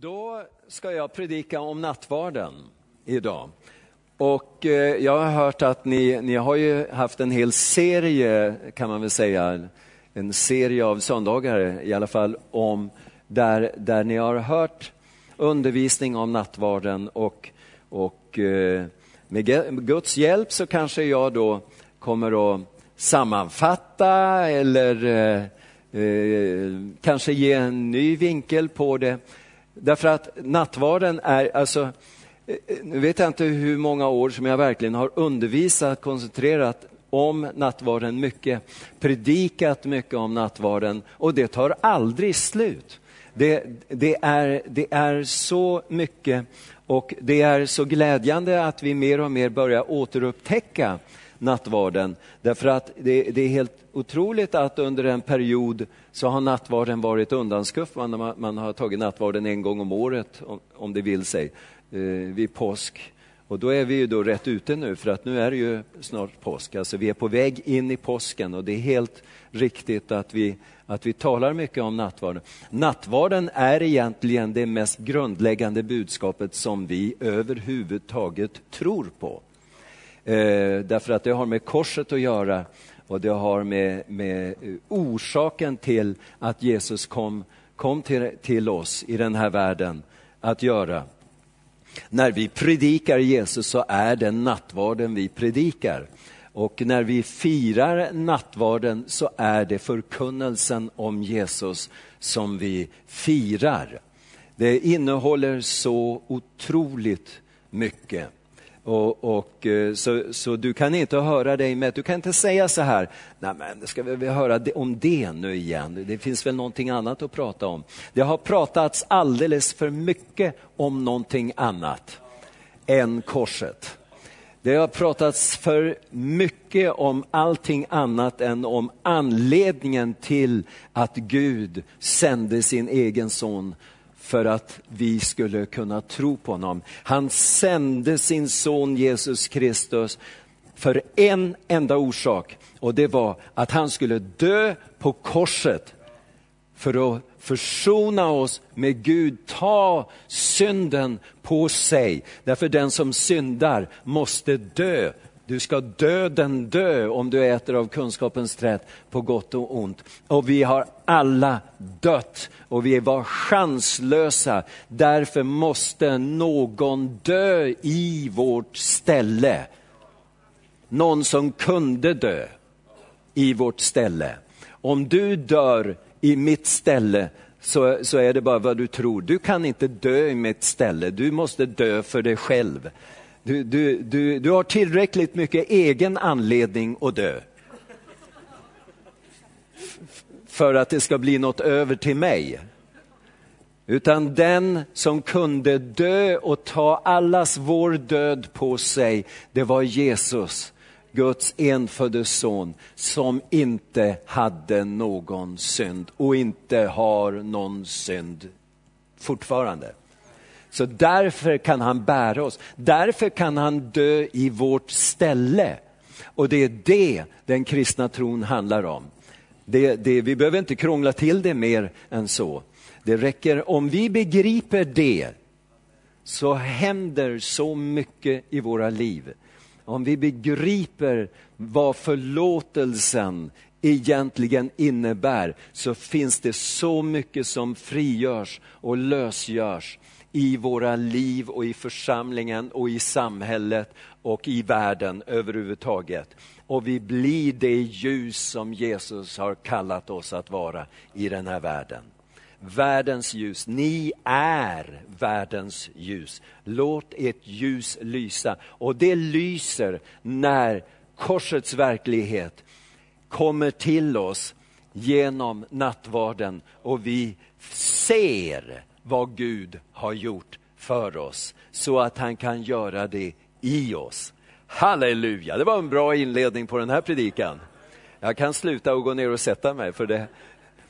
Då ska jag predika om nattvarden idag. Och eh, jag har hört att ni, ni har ju haft en hel serie, kan man väl säga, en serie av söndagar i alla fall, om där, där ni har hört undervisning om nattvarden och, och eh, med Guds hjälp så kanske jag då kommer att sammanfatta eller eh, eh, kanske ge en ny vinkel på det. Därför att nattvarden är, alltså, eh, nu vet jag inte hur många år som jag verkligen har undervisat, koncentrerat om nattvarden mycket, predikat mycket om nattvarden och det tar aldrig slut. Det, det, är, det är så mycket och det är så glädjande att vi mer och mer börjar återupptäcka nattvarden. Därför att det, det, är helt otroligt att under en period så har nattvarden varit undanskuffad. Man, man har tagit nattvarden en gång om året, om, om det vill sig, eh, vid påsk. Och då är vi ju då rätt ute nu, för att nu är det ju snart påsk. Alltså vi är på väg in i påsken och det är helt riktigt att vi, att vi talar mycket om nattvarden. Nattvarden är egentligen det mest grundläggande budskapet som vi överhuvudtaget tror på. Eh, därför att det har med korset att göra och det har med, med eh, orsaken till att Jesus kom, kom till, till oss i den här världen att göra. När vi predikar Jesus så är det nattvarden vi predikar. Och när vi firar nattvarden så är det förkunnelsen om Jesus som vi firar. Det innehåller så otroligt mycket. Och, och, eh, så, så, du kan inte höra dig med, du kan inte säga så här, nej men ska vi höra om det nu igen, det finns väl någonting annat att prata om. Det har pratats alldeles för mycket om någonting annat än korset. Det har pratats för mycket om allting annat än om anledningen till att Gud sände sin egen son för att vi skulle kunna tro på honom. Han sände sin son Jesus Kristus för en enda orsak och det var att han skulle dö på korset för att försona oss med Gud, ta synden på sig. Därför den som syndar måste dö. Du ska döden dö om du äter av kunskapens träd på gott och ont. Och vi har alla dött och vi var chanslösa. Därför måste någon dö i vårt ställe. Någon som kunde dö i vårt ställe. Om du dör i mitt ställe så, så är det bara vad du tror. Du kan inte dö i mitt ställe, du måste dö för dig själv. Du, du, du, du har tillräckligt mycket egen anledning att dö. För att det ska bli något över till mig. Utan den som kunde dö och ta allas vår död på sig, det var Jesus, Guds enfödde son, som inte hade någon synd och inte har någon synd fortfarande. Så därför kan han bära oss. Därför kan han dö i vårt ställe. Och det är det den kristna tron handlar om. Det, det, vi behöver inte krångla till det mer än så. Det räcker, om vi begriper det, så händer så mycket i våra liv. Om vi begriper vad förlåtelsen egentligen innebär så finns det så mycket som frigörs och lösgörs i våra liv och i församlingen och i samhället och i världen överhuvudtaget. Och vi blir det ljus som Jesus har kallat oss att vara i den här världen. Världens ljus, ni är världens ljus. Låt ert ljus lysa. Och det lyser när korsets verklighet kommer till oss genom nattvarden och vi ser vad Gud har gjort för oss så att han kan göra det i oss. Halleluja, det var en bra inledning på den här predikan. Jag kan sluta och gå ner och sätta mig för det,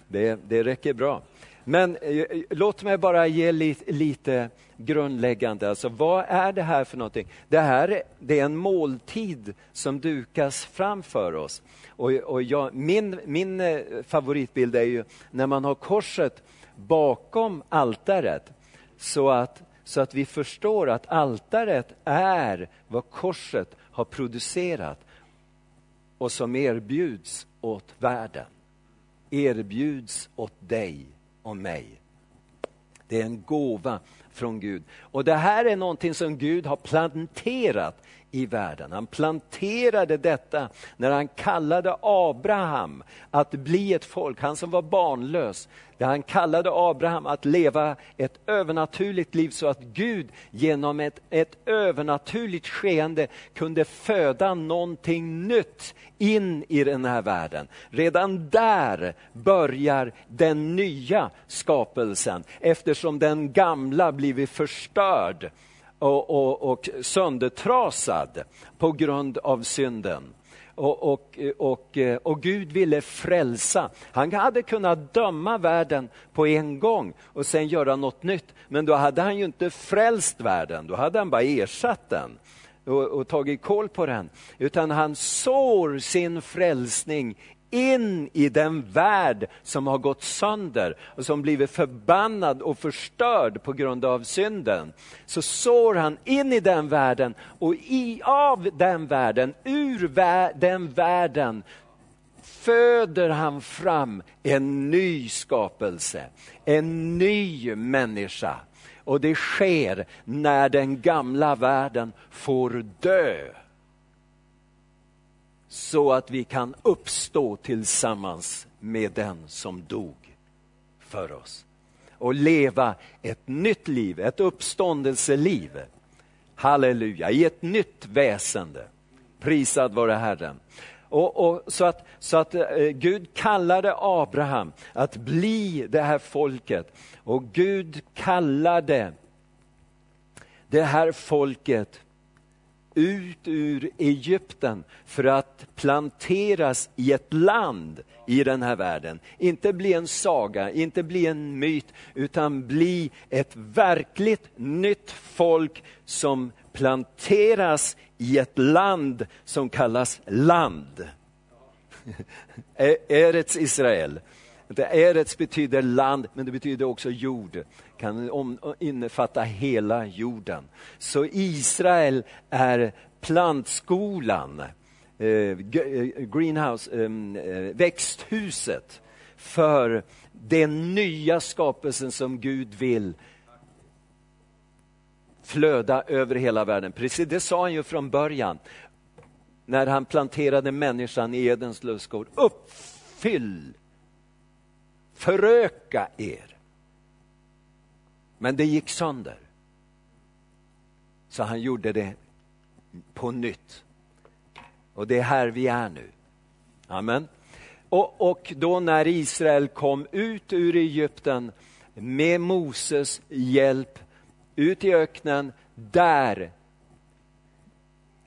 det, det räcker bra. Men eh, låt mig bara ge lite, lite grundläggande, alltså vad är det här för någonting? Det här det är en måltid som dukas framför oss. Och, och jag, min, min eh, favoritbild är ju när man har korset bakom altaret så att, så att vi förstår att altaret är vad korset har producerat och som erbjuds åt världen. Erbjuds åt dig och mig. Det är en gåva från Gud. Och det här är någonting som Gud har planterat i världen. Han planterade detta när han kallade Abraham att bli ett folk, han som var barnlös. Där han kallade Abraham att leva ett övernaturligt liv så att Gud genom ett, ett övernaturligt skeende kunde föda någonting nytt in i den här världen. Redan där börjar den nya skapelsen eftersom den gamla blivit förstörd och, och, och söndertrasad på grund av synden. Och, och, och, och, Gud ville frälsa. Han hade kunnat döma världen på en gång och sen göra något nytt. Men då hade han ju inte frälst världen, då hade han bara ersatt den och, och tagit koll på den. Utan han sår sin frälsning in i den värld som har gått sönder och som blivit förbannad och förstörd på grund av synden. Så sår han in i den världen och i, av den världen, ur vär, den världen föder han fram en ny skapelse, en ny människa. Och det sker när den gamla världen får dö så att vi kan uppstå tillsammans med den som dog för oss och leva ett nytt liv, ett uppståndelseliv. Halleluja, i ett nytt väsende. Prisad vare Herren. Och, och, så att, så att eh, Gud kallade Abraham att bli det här folket och Gud kallade det här folket ut ur Egypten för att planteras i ett land i den här världen. Inte bli en saga, inte bli en myt, utan bli ett verkligt nytt folk som planteras i ett land som kallas land. Erets Israel. Erets betyder land, men det betyder också jord kan innefatta hela jorden. Så Israel är plantskolan, eh, eh greenhouse, ehm, eh, växthuset för den nya skapelsen som Gud vill flöda över hela världen. Precis det sa han ju från början när han planterade människan i Edens lustgård. Uppfyll, föröka er. Men det gick sönder. Så han gjorde det på nytt. Och det är här vi är nu. Amen. Och, och då när Israel kom ut ur Egypten med Moses hjälp ut i öknen, där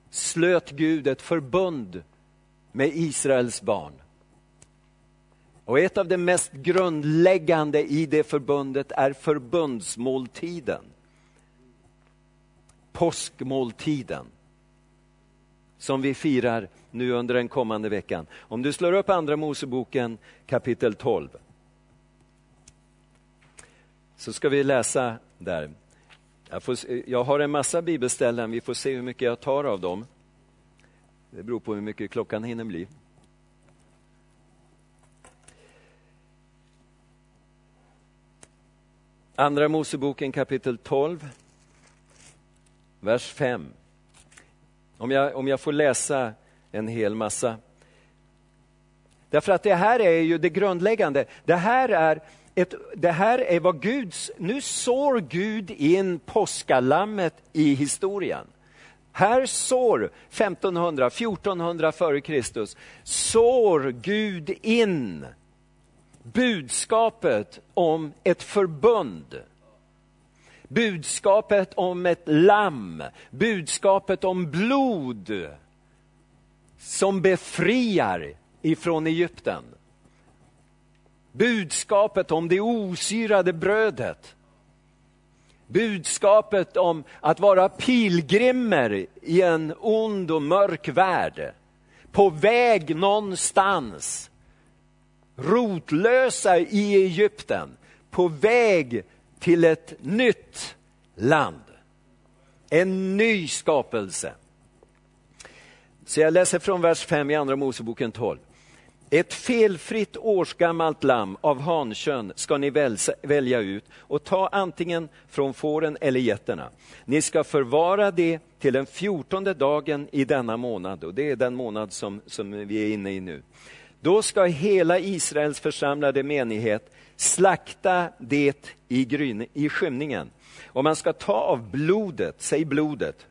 slöt Gud ett förbund med Israels barn. Och ett av det mest grundläggande i det förbundet är förbundsmåltiden. Påskmåltiden. Som vi firar nu under den kommande veckan. Om du slår upp Andra Moseboken kapitel 12. Så ska vi läsa där. Jag, får, jag har en massa bibelställen, vi får se hur mycket jag tar av dem. Det beror på hur mycket klockan hinner bli. Andra Moseboken kapitel 12, vers 5. Om jag, om jag får läsa en hel massa. Därför att det här är ju det grundläggande. Det här är, ett, det här är vad Gud, nu sår Gud in påskalammet i historien. Här sår 1500, 1400 före Kristus, sår Gud in budskapet om ett förbund. Budskapet om ett lamm, budskapet om blod som befriar ifrån Egypten. Budskapet om det osyrade brödet. Budskapet om att vara pilgrimer i en ond och mörk värld. På väg någonstans rotlösa i Egypten, på väg till ett nytt land. En ny skapelse. Så jag läser från vers 5 i Andra Moseboken 12. Ett felfritt årsgammalt lamm av hankön ska ni välja ut och ta antingen från fåren eller getterna. Ni ska förvara det till den fjortonde dagen i denna månad och det är den månad som, som vi är inne i nu. Då ska hela Israels församlade menighet slakta det i, gryn, i skymningen. Och man ska ta av blodet, säg blodet,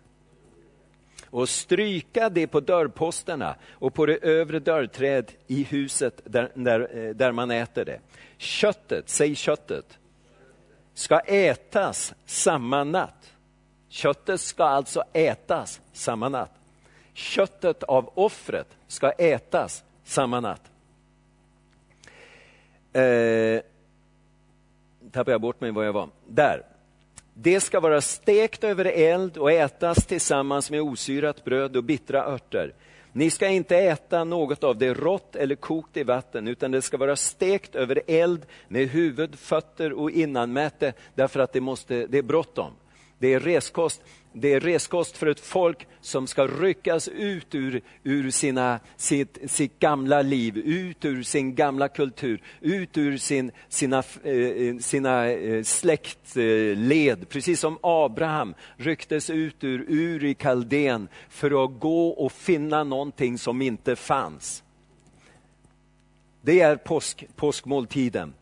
och stryka det på dörrposterna och på det övre dörrträd i huset där, där, eh, där man äter det. Köttet, säg köttet, ska ätas samma natt. Köttet ska alltså ätas samma natt. Köttet av offret ska ätas samma natt. Eh, tappade jag bort mig var jag var. Där. Det ska vara stekt över eld och ätas tillsammans med osyrat bröd och bittra örter. Ni ska inte äta något av det rått eller kokt i vatten, utan det ska vara stekt över eld med huvud, fötter och innanmäte, därför att det, måste, det är bråttom. Det är reskost det är reskost för ett folk som ska ryckas ut ur, ur sina, sitt, sitt gamla liv, ut ur sin gamla kultur, ut ur sin, sina, eh, eh, sina eh, släktled. Precis som Abraham rycktes ut ur Ur i Kaldén för att gå och finna någonting som inte fanns. Det är påsk, påskmåltiden.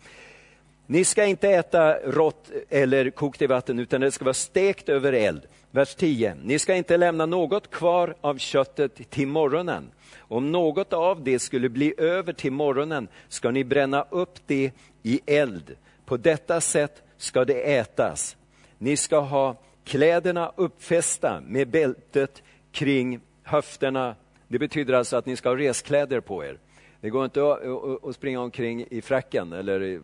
Ni ska inte äta rått eller kokt i vatten utan det ska vara stekt över eld. Vers 10. Ni ska inte lämna något kvar av köttet till morgonen. Om något av det skulle bli över till morgonen ska ni bränna upp det i eld. På detta sätt ska det ätas. Ni ska ha kläderna uppfästa med bältet kring höfterna. Det betyder alltså att ni ska ha reskläder på er. Det går inte att, springa omkring i fracken eller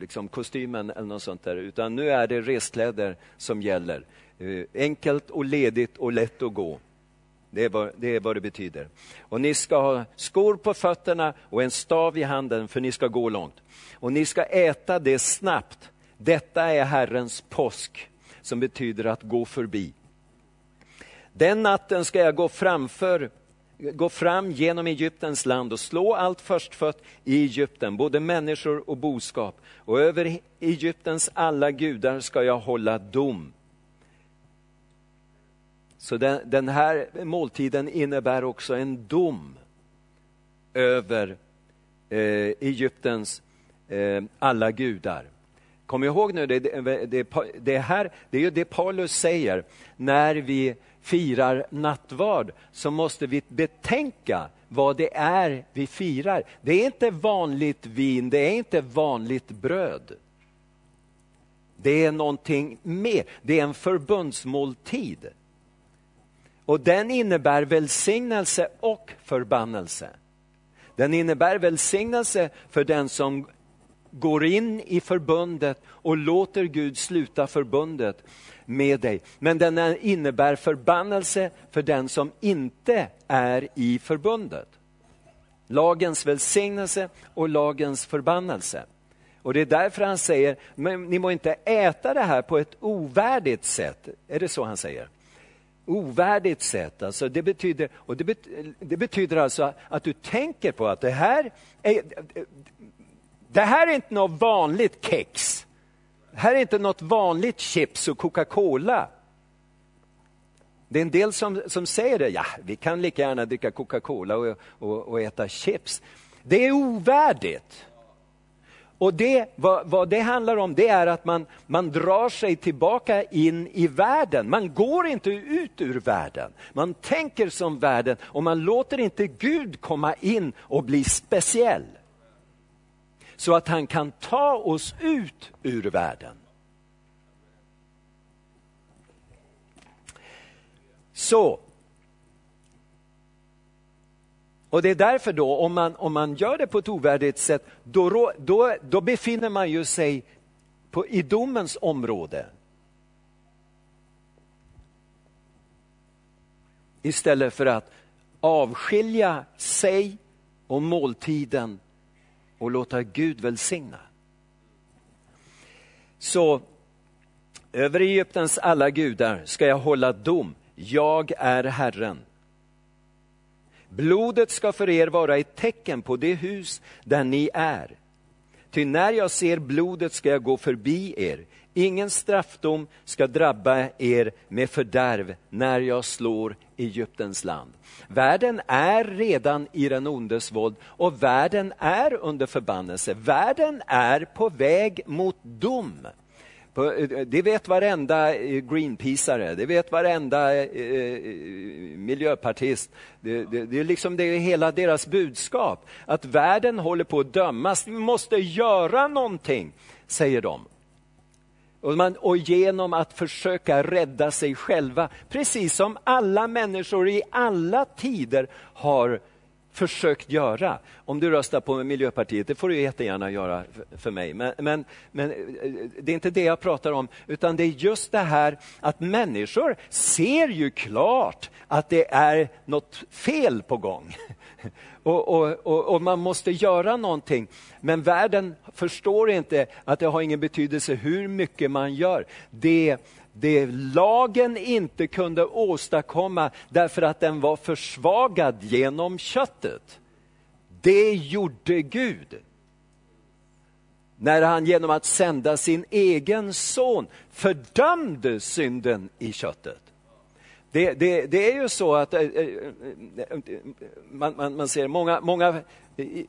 liksom kostymen eller något sånt där, utan nu är det reskläder som gäller. Eh, enkelt och ledigt och lätt att gå. Det är, vad, det är vad det betyder. Och ni ska ha skor på fötterna och en stav i handen för ni ska gå långt. Och ni ska äta det snabbt. Detta är Herrens påsk som betyder att gå förbi. Den natten ska jag gå framför gå fram genom Egyptens land och slå allt förstfött i Egypten, både människor och boskap. Och över Egyptens alla gudar ska jag hålla dom. Så den, den här måltiden innebär också en dom över eh, Egyptens eh, alla gudar. Kom ihåg nu, det, det, det, här, det är ju det Paulus säger när vi firar nattvard så måste vi betänka vad det är vi firar. Det är inte vanligt vin, det är inte vanligt bröd. Det är någonting mer, det är en förbundsmåltid. Och den innebär välsignelse och förbannelse. Den innebär välsignelse för den som går in i förbundet och låter Gud sluta förbundet med dig. Men den innebär förbannelse för den som inte är i förbundet. Lagens välsignelse och lagens förbannelse. Och Det är därför han säger, men ni må inte äta det här på ett ovärdigt sätt. Är det så han säger? Ovärdigt sätt. Alltså det, betyder, och det, betyder, det betyder alltså att du tänker på att det här är, det här är inte något vanligt kex. Det här är inte något vanligt chips och Coca-Cola. Det är en del som, som säger det, ja vi kan lika gärna dricka Coca-Cola och, och, och äta chips. Det är ovärdigt. Och det, vad, vad, det handlar om det är att man, man drar sig tillbaka in i världen. Man går inte ut ur världen. Man tänker som världen och man låter inte Gud komma in och bli speciell. Så att han kan ta oss ut ur världen. Så, och det är därför då, om man, om man gör det på ett ovärdigt sätt, då, då, då befinner man ju sig på, i domens område. Istället för att avskilja sig och måltiden och låta Gud välsigna. Så Över Egyptens alla gudar ska jag hålla dom. Jag är Herren. Blodet ska för er vara ett tecken på det hus där ni är. Ty när jag ser blodet ska jag gå förbi er. Ingen straffdom ska drabba er med fördärv när jag slår Egyptens land. Världen är redan i den ondes våld och världen är under förbannelse. Världen är på väg mot dom. Eh, det vet varenda eh, Greenpeaceare, det vet varenda eh, eh, miljöpartist. Det, det, det, är liksom det är hela deras budskap, att världen håller på att dömas. Vi måste göra någonting, säger de. Och, man, och genom att försöka rädda sig själva, precis som alla människor i alla tider har försökt göra. Om du röstar på Miljöpartiet, det får du jättegärna göra för mig. Men, men, men, eh, det är inte det jag pratar om, utan det är just det här att människor ser ju klart att det är något fel på gång. Och, och, och, och, man måste göra någonting. Men världen förstår inte att det har ingen betydelse hur mycket man gör. Det det lagen inte kunde åstadkomma därför att den var försvagad genom köttet. Det gjorde Gud. När han genom att sända sin egen son fördömde synden i köttet. Det, det, det är ju så att eh, eh, man, man, man, ser många, många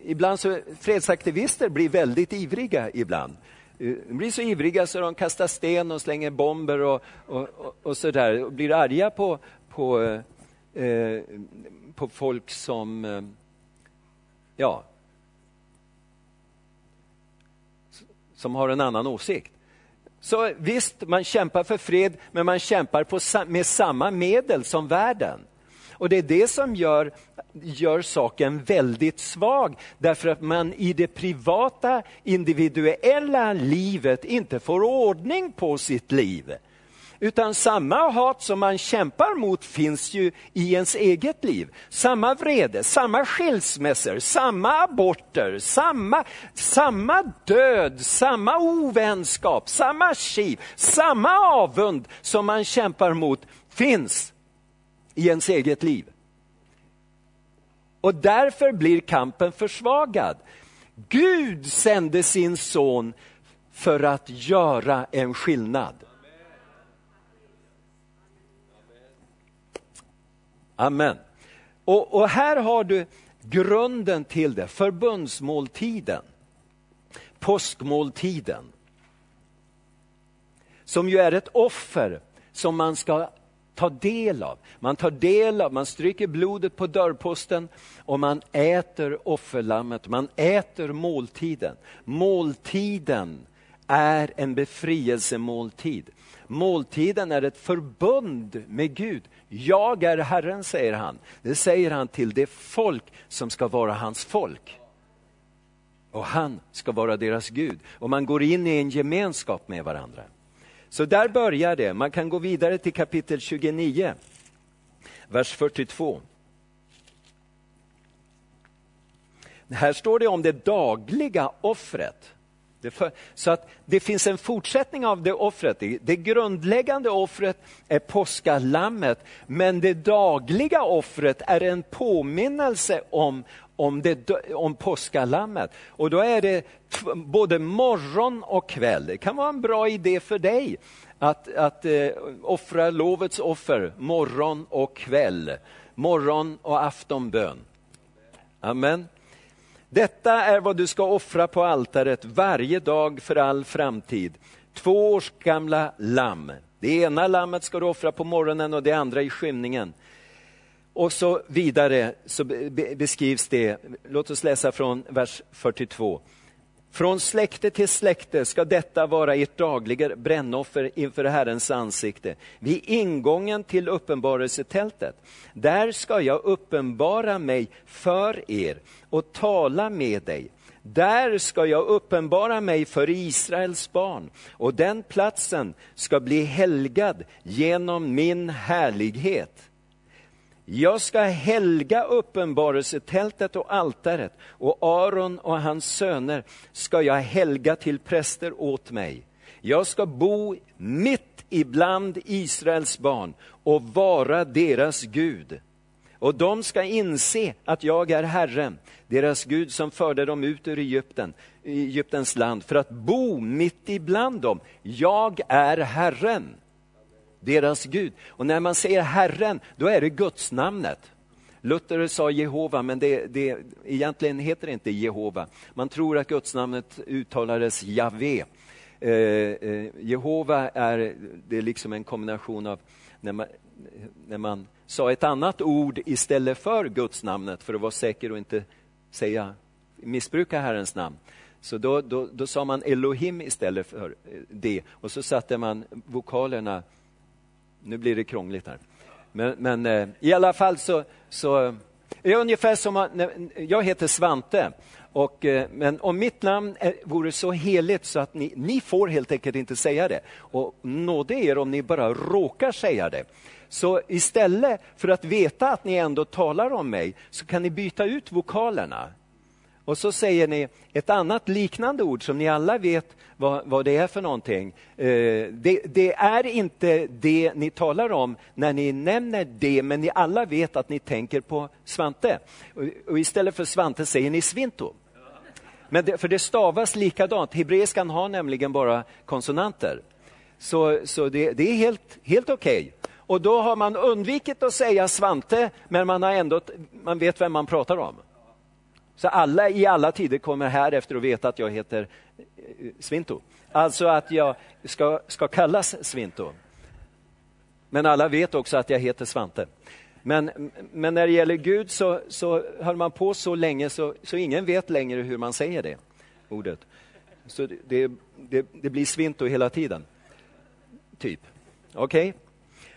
ibland så fredsaktivister blir väldigt ivriga ibland. De blir så ivriga så de kastar sten och slänger bomber och, och, och, och sådär. Och blir arga på, på, eh, eh, på folk som, eh, ja, som har en annan åsikt. Så visst, man kämpar för fred, men man kämpar på, med samma medel som världen. Och det är det som gör, gör saken väldigt svag, därför att man i det privata, individuella livet inte får ordning på sitt liv. Utan samma hat som man kämpar mot finns ju i ens eget liv. Samma vrede, samma skilsmässor, samma aborter, samma, samma död, samma ovänskap, samma kiv, samma avund som man kämpar mot finns i ens eget liv. Och därför blir kampen försvagad. Gud sände sin son för att göra en skillnad. Amen. Och, och, här har du grunden till det, förbundsmåltiden, påskmåltiden. Som ju är ett offer som man ska ta del av. Man tar del av, man stryker blodet på dörrposten och man äter offerlammet, man äter måltiden. Måltiden är en befrielsemåltid. Måltiden är ett förbund med Gud. Jag är Herren, säger han. Det säger han till det folk som ska vara hans folk. Och han ska vara deras Gud. Och man går in i en gemenskap med varandra. Så där börjar det. Man kan gå vidare till kapitel 29, vers 42. Här står det om det dagliga offret. Så att det finns en fortsättning av det offret. Det grundläggande offret är påskalammet, men det dagliga offret är en påminnelse om, om, det, om påskalammet. Och då är det både morgon och kväll. Det kan vara en bra idé för dig att, att eh, offra lovets offer morgon och kväll. Morgon och aftonbön. Amen. Detta är vad du ska offra på altaret varje dag för all framtid. Två års gamla lamm. Det ena lammet ska du offra på morgonen och det andra i skymningen. Och så vidare så beskrivs det, låt oss läsa från vers 42. Från släkte till släkte ska detta vara ert dagliga brännoffer inför Herrens ansikte. Vid ingången till uppenbarelsetältet. Där ska jag uppenbara mig för er och tala med dig. Där ska jag uppenbara mig för Israels barn och den platsen ska bli helgad genom min härlighet. Jag ska helga uppenbarelsetältet och altaret och Aron och hans söner ska jag helga till präster åt mig. Jag ska bo mitt ibland Israels barn och vara deras Gud. Och de ska inse att jag är Herren, deras Gud som förde dem ut ur Egypten, Egyptens land för att bo mitt ibland dem. Jag är Herren, deras Gud. Och när man säger Herren, då är det Guds namnet. Luther sa Jehova, men det, det, egentligen heter det inte Jehova. Man tror att gudsnamnet uttalades Javé. Eh, eh, Jehova är, det är liksom en kombination av när man, när man sa ett annat ord istället för gudsnamnet för att vara säker och inte säga, missbruka Herrens namn. Så då, då, då sa man Elohim istället för eh, det och så satte man vokalerna, nu blir det krångligt här. Men, men eh, i alla fall så, så är ungefär som att, jag heter Svante och, eh, men om mitt namn är, vore så heligt så att ni, ni får helt enkelt inte säga det. Och nåde er om ni bara råkar säga det. Så istället för att veta att ni ändå talar om mig så kan ni byta ut vokalerna. Och så säger ni ett annat liknande ord som ni alla vet vad, vad det är för någonting. Eh, det, det, är inte det ni talar om när ni nämner det, men ni alla vet att ni tänker på Svante. Och, och istället för Svante säger ni Svinto. Men det, för det stavas likadant. Hebreiskan har nämligen bara konsonanter. Så, så det, det är helt, helt okej. Okay. Och då har man undvikit att säga Svante, men man, har ändå, man vet vem man pratar om. Så alla i alla tider kommer här efter att veta att jag heter eh, Svinto. Alltså att jag ska, ska kallas Svinto. Men alla vet också att jag heter Svante. Men, men när det gäller Gud så, så höll man på så länge så, så ingen vet längre hur man säger det ordet. Så det, det, det blir Svinto hela tiden. Typ. Okej? Okay?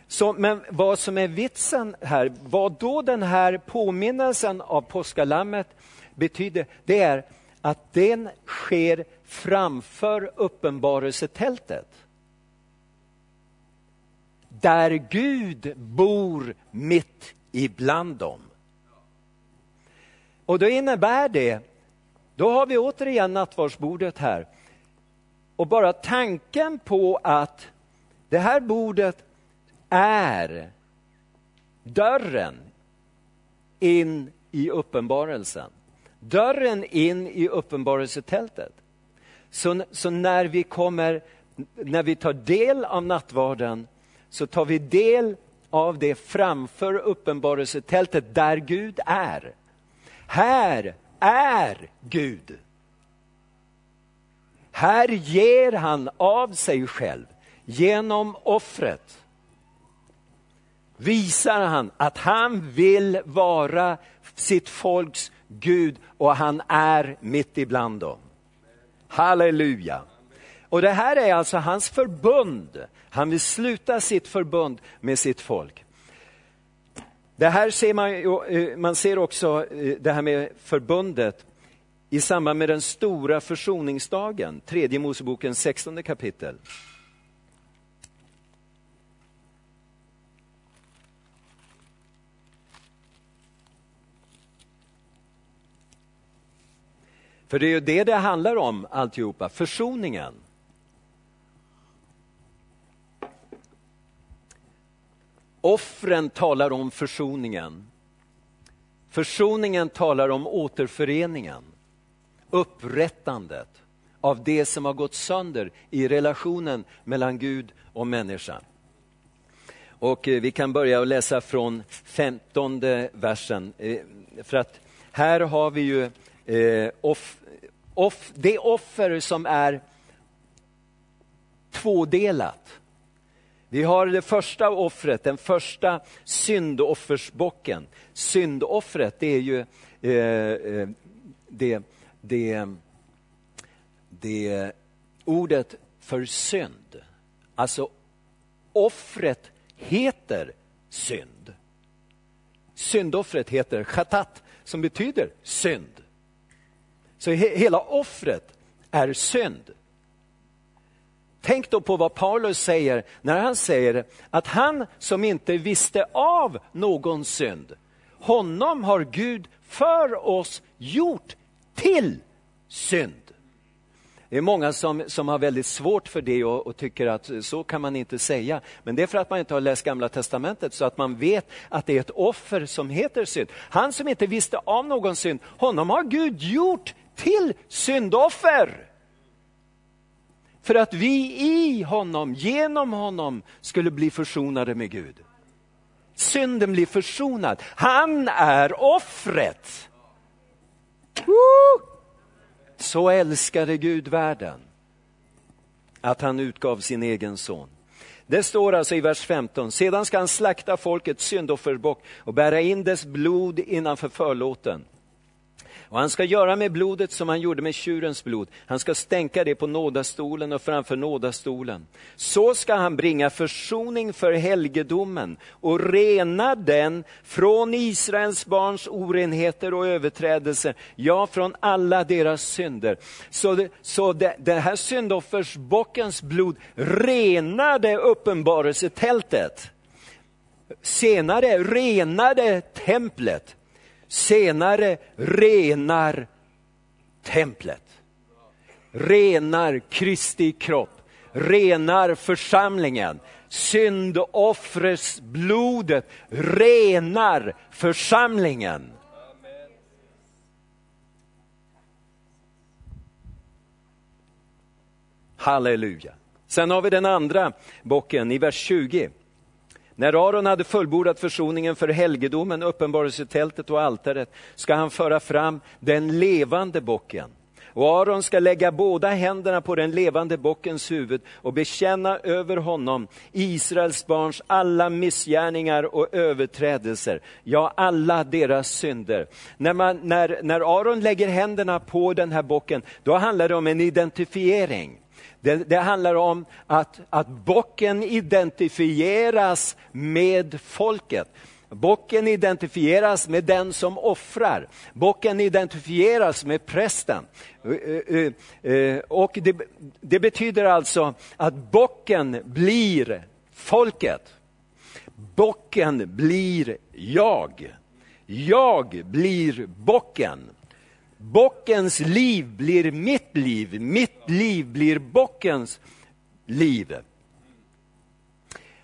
Så, men vad som är vitsen här, vad då den här påminnelsen av påskalammet betyder, det är att den sker framför uppenbarelsetältet. Där Gud bor mitt ibland dem. Och då innebär det, då har vi återigen nattvardsbordet här. Och bara tanken på att det här bordet är dörren in i uppenbarelsen. Dörren in i uppenbarelsetältet. Så, så när vi kommer, när vi tar del av nattvarden så tar vi del av det framför uppenbarelsetältet där Gud är. Här är Gud. Här ger han av sig själv genom offret visar han att han vill vara sitt folks Gud och han är mitt ibland dem. Halleluja. Och det här är alltså hans förbund. Han vill sluta sitt förbund med sitt folk. Det här ser man, eh, man ser också eh, det här med förbundet i samband med den stora försoningsdagen, tredje Mosebokens 16 kapitel. För det är ju det det handlar om alltihopa, försoningen. Offren talar om försoningen. Försoningen talar om återföreningen, upprättandet av det som har gått sönder i relationen mellan Gud och människan. Och eh, vi kan börja att läsa från femtonde versen. Eh, för att här har vi ju eh, off, off, det offer som är tvådelat. Vi har det första offret, den första syndoffersbocken. Syndoffret, det är ju eh, eh det, det, det ordet för synd. Alltså offret heter synd. Syndoffret heter chatat, som betyder synd. Så he hela offret är synd. Tänk då på vad Paulus säger när han säger att han som inte visste av någon synd, honom har Gud för oss gjort till synd. Det är många som, som har väldigt svårt för det och, och, tycker att så kan man inte säga. Men det är för att man inte har läst Gamla Testamentet så att man vet att det är ett offer som heter synd. Han som inte visste av någon synd, honom har Gud gjort till syndoffer. För att vi i honom, genom honom, skulle bli försonade med Gud. Synden blir försonad. Han är offret. Woo! Så älskade Gud världen att han utgav sin egen son. Det står alltså i vers 15, sedan ska han slakta folkets syndofferbock och bära in dess blod innanför förlåten. Och han ska göra med blodet som han gjorde med tjurens blod. Han ska stänka det på nådastolen och framför nådastolen. Så ska han bringa försoning för helgedomen och rena den från Israels barns orenheter och överträdelser, ja, från alla deras synder. Så, det, så det, det här syndoffersbockens blod renade uppenbarelsetältet. Senare renade templet senare renar templet. Renar Kristi kropp, renar församlingen. Syndoffrets blodet renar församlingen. Halleluja. Sen har vi den andra bocken i vers 20. När Aron hade fullbordat försoningen för helgedomen, uppenbarelsetältet och altaret ska han föra fram den levande bocken. Och Aron ska lägga båda händerna på den levande bockens huvud och bekänna över honom Israels barns alla missgärningar och överträdelser, ja alla deras synder. När, man, när, när Aron lägger händerna på den här bocken, då handlar det om en identifiering. Det, det, handlar om att, att bocken identifieras med folket. Bocken identifieras med den som offrar. Bocken identifieras med prästen. Eh, eh, eh, och det, det betyder alltså att bocken blir folket. Bocken blir jag. Jag blir bocken. Bockens liv blir mitt liv, mitt liv blir bockens liv.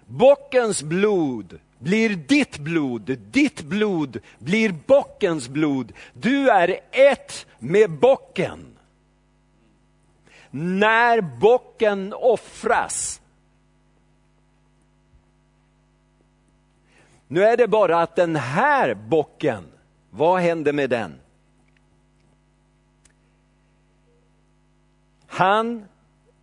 Bockens blod blir ditt blod, ditt blod blir bockens blod. Du är ett med bocken. När bocken offras. Nu är det bara att den här bocken, vad händer med den? Han,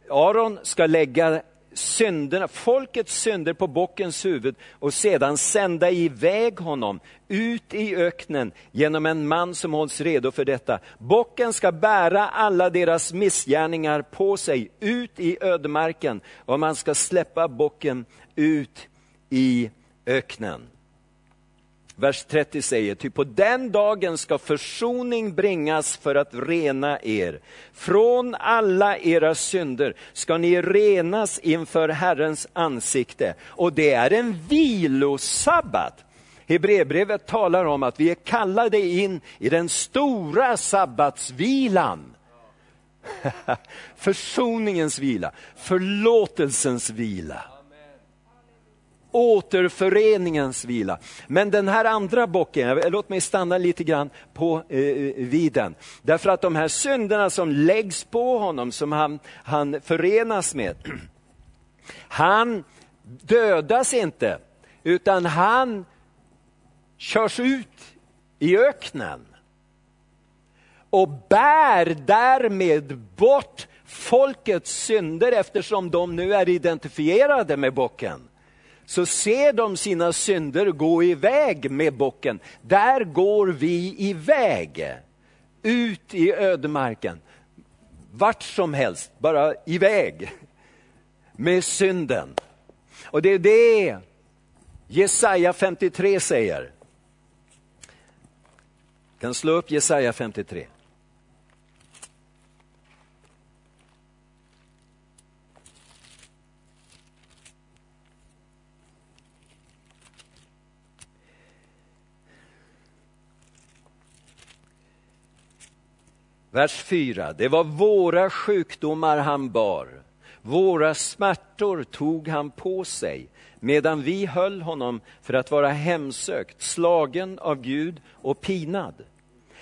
Aron, ska lägga synderna, folkets synder på bockens huvud och sedan sända iväg honom ut i öknen genom en man som hålls redo för detta. Bocken ska bära alla deras missgärningar på sig ut i ödemarken och man ska släppa bocken ut i öknen. Vers 30 säger, ty på den dagen ska försoning bringas för att rena er. Från alla era synder ska ni renas inför Herrens ansikte. Och det är en vilosabbat. Hebreerbrevet talar om att vi är kallade in i den stora sabbatsvilan. Försoningens vila, förlåtelsens vila återföreningens vila. Men den här andra bocken, låt mig stanna lite grann på eh, eh vid den. Därför att de här synderna som läggs på honom, som han, han förenas med, han dödas inte, utan han körs ut i öknen och bär därmed bort folkets synder eftersom de nu är identifierade med bocken så ser de sina synder gå iväg med bocken. Där går vi iväg, ut i ödemarken. Vart som helst, bara iväg med synden. Och det är det Jesaja 53 säger. Jag kan slå upp Jesaja 53. Vers 4. Det var våra sjukdomar han bar. Våra smärtor tog han på sig medan vi höll honom för att vara hemsökt, slagen av Gud och pinad.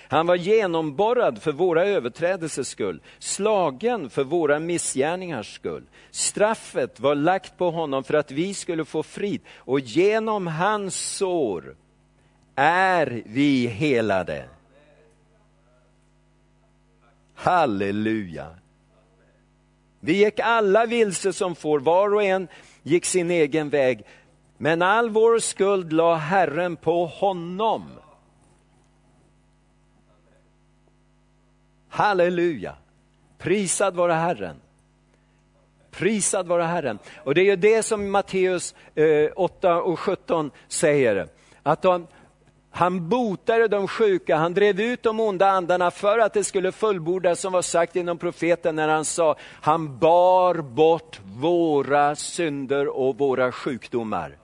Han var genomborrad för våra överträdelsers skull, slagen för våra missgärningars skull. Straffet var lagt på honom för att vi skulle få frid och genom hans sår är vi helade. Halleluja. Vi gick alla vilse som får, var och en gick sin egen väg. Men all vår skuld la Herren på honom. Halleluja. Prisad vare Herren. Prisad vare Herren. Och det är ju det som Matteus eh, 8 och 17 säger. Att de, han botade de sjuka, han drev ut de onda andarna för att det skulle fullbordas som var sagt inom profeten när han sa, han bar bort våra synder och våra sjukdomar.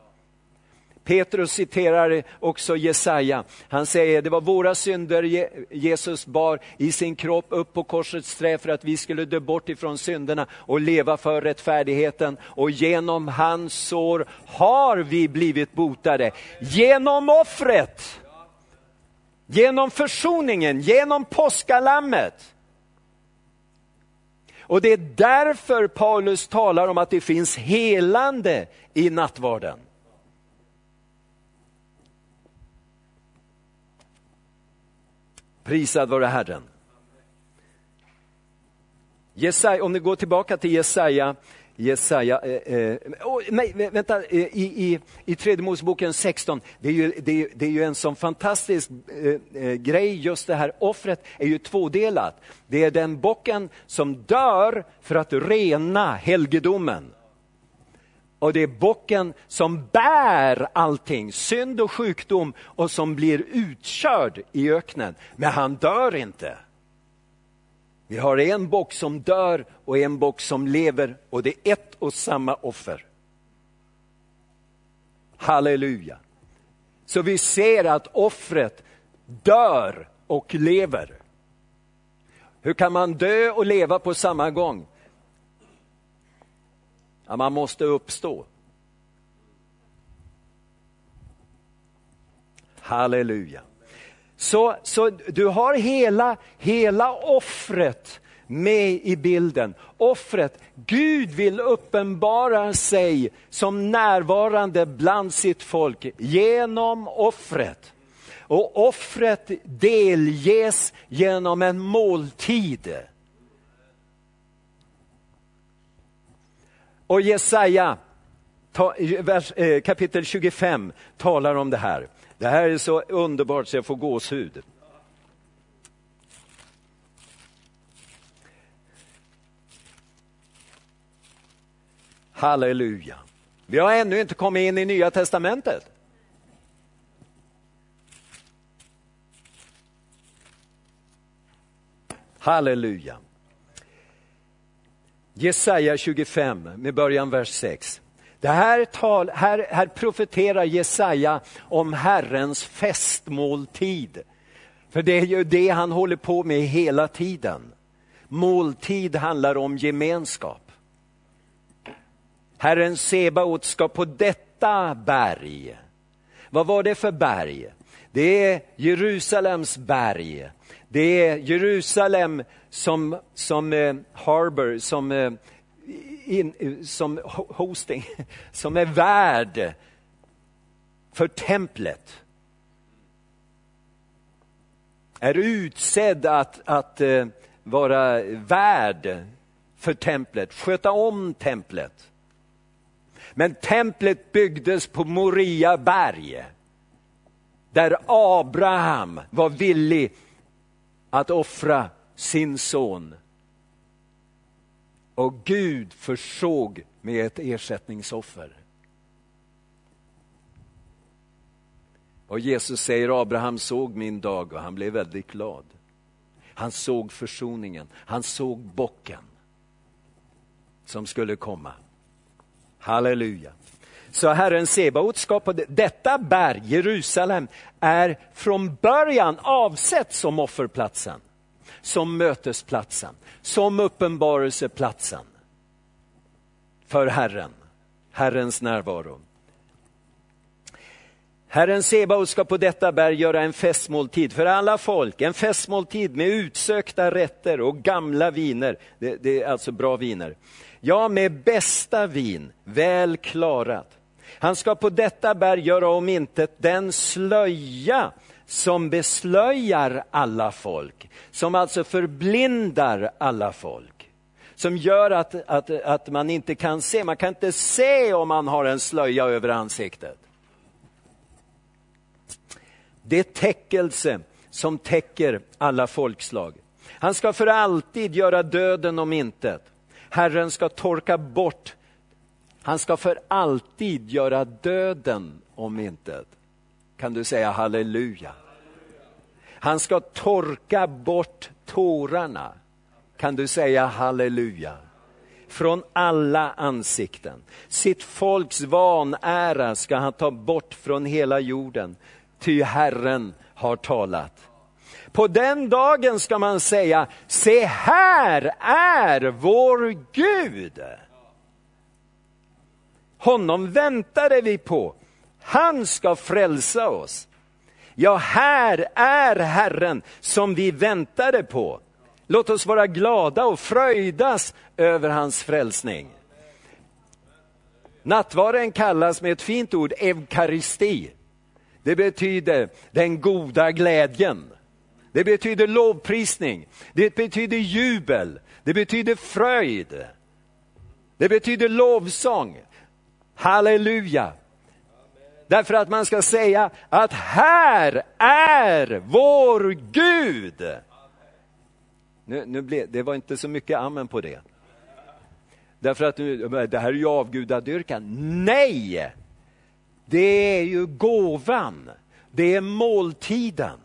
Petrus citerar också Jesaja. Han säger det var våra synder Jesus bar i sin kropp upp på korsets trä för att vi skulle dö bort ifrån synderna och leva för rättfärdigheten. Och genom hans sår har vi blivit botade. Genom offret, genom försoningen, genom påskalammet. Och det är därför Paulus talar om att det finns helande i nattvarden. Prisad vare Herren. Jesaja, om ni går tillbaka till Jesaja, Jesaja eh, eh, oh, nej, vänta, eh, i, i, i tredje Moseboken 16, det är, ju, det, är, det är ju en sån fantastisk eh, eh, grej, just det här offret är ju tvådelat. Det är den bocken som dör för att rena helgedomen. Och det är bocken som bär allting, synd och sjukdom och som blir utkörd i öknen. Men han dör inte. Vi har en bock som dör och en bock som lever och det är ett och samma offer. Halleluja. Så vi ser att offret dör och lever. Hur kan man dö och leva på samma gång? Ja, man måste uppstå. Halleluja. Så, så du har hela, hela offret med i bilden. Offret, Gud vill uppenbara sig som närvarande bland sitt folk genom offret. Och offret delges genom en måltid. Och Jesaja eh, kapitel 25 talar om det här. Det här är så underbart så jag får gåshud. Halleluja. Vi har ännu inte kommit in i Nya Testamentet. Halleluja. Jesaja 25 med början vers 6. Det här, tal, här, här profeterar Jesaja om Herrens festmåltid. För det är ju det han håller på med hela tiden. Måltid handlar om gemenskap. Herren Sebaot ska på detta berg. Vad var det för berg? Det är Jerusalems berg. Det är Jerusalem som, som eh, harbor, som, eh, in, eh, som hosting, som är värd för templet. Är utsedd att, att eh, vara värd för templet, sköta om templet. Men templet byggdes på Moria berg där Abraham var villig att offra sin son. Och Gud försåg med ett ersättningsoffer. Och Jesus säger Abraham såg min dag och han blev väldigt glad. Han såg försoningen, han såg bocken som skulle komma. Halleluja. Så Herren Sebaot skapade detta berg, Jerusalem, är från början avsett som offerplatsen som mötesplatsen, som uppenbarelseplatsen för Herren, Herrens närvaro. Herren Sebaot ska på detta berg göra en festmåltid för alla folk, en festmåltid med utsökta rätter och gamla viner, det, det är alltså bra viner. Ja, med bästa vin, väl klarat. Han ska på detta berg göra om intet den slöja som beslöjar alla folk, som alltså förblindar alla folk. Som gör att, att, att man inte kan se, man kan inte se om man har en slöja över ansiktet. Det är täckelse som täcker alla folkslag. Han ska för alltid göra döden om intet. Herren ska torka bort, han ska för alltid göra döden om intet. Kan du säga halleluja? Han ska torka bort tårarna. Kan du säga halleluja? Från alla ansikten. Sitt folks vanära ska han ta bort från hela jorden ty Herren har talat. På den dagen ska man säga, se här är vår Gud. Honom väntade vi på. Han ska frälsa oss. Ja, här är Herren som vi väntade på. Låt oss vara glada och fröjdas över hans frälsning. Nattvarden kallas med ett fint ord eukaristi. Det betyder den goda glädjen. Det betyder lovprisning, det betyder jubel, det betyder fröjd. Det betyder lovsång. Halleluja. Därför att man ska säga att här är vår Gud. Nu, nu blev, det var inte så mycket amen på det. Därför att nu, det här är ju avgudadyrkan. Nej! Det är ju gåvan, det är måltiden,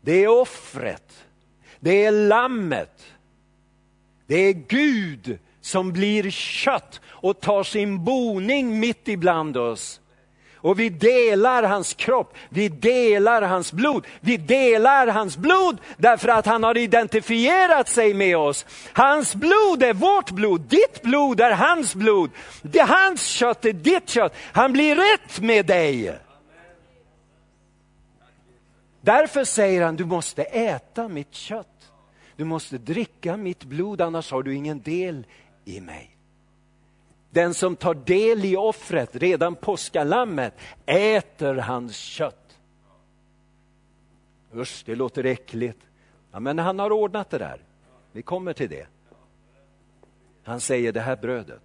det är offret, det är lammet, det är Gud som blir kött och tar sin boning mitt ibland oss. Och vi delar hans kropp, vi delar hans blod. Vi delar hans blod därför att han har identifierat sig med oss. Hans blod är vårt blod, ditt blod är hans blod. Det hans kött är ditt kött. Han blir rätt med dig. Därför säger han, du måste äta mitt kött. Du måste dricka mitt blod, annars har du ingen del i mig. Den som tar del i offret, redan påskalammet, äter hans kött. Usch, det låter äckligt. Ja, men han har ordnat det där. Vi kommer till det. Han säger det här brödet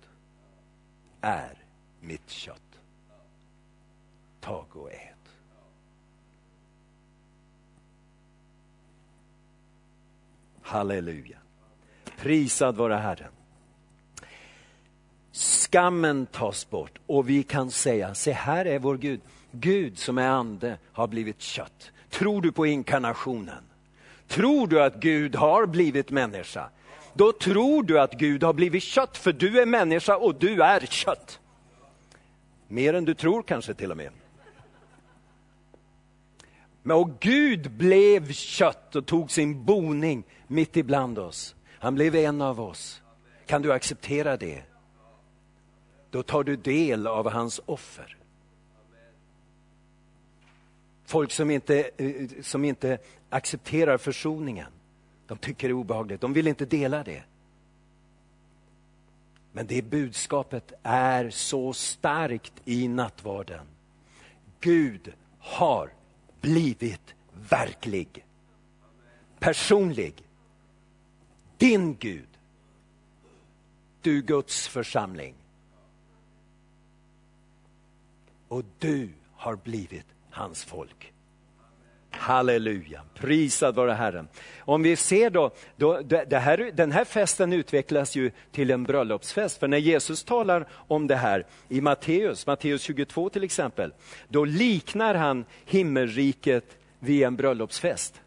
är mitt kött. Tag och ät. Halleluja. Prisad vare Herren. Skammen tas bort och vi kan säga, se här är vår Gud. Gud som är ande har blivit kött. Tror du på inkarnationen? Tror du att Gud har blivit människa? Då tror du att Gud har blivit kött, för du är människa och du är kött. Mer än du tror kanske till och med. Men och Gud blev kött och tog sin boning mitt ibland oss. Han blev en av oss. Kan du acceptera det? Då tar du del av hans offer. Folk som inte, eh, som inte accepterar försoningen, de tycker det är obehagligt, de vill inte dela det. Men det budskapet är så starkt i nattvarden. Gud har blivit verklig, personlig. Din Gud, du Guds församling och du har blivit hans folk. Halleluja, prisad vare Herren. Om vi ser då, då det här, den här festen utvecklas ju till en bröllopsfest. För när Jesus talar om det här i Matteus, Matteus 22 till exempel, då liknar han himmelriket vid en bröllopsfest.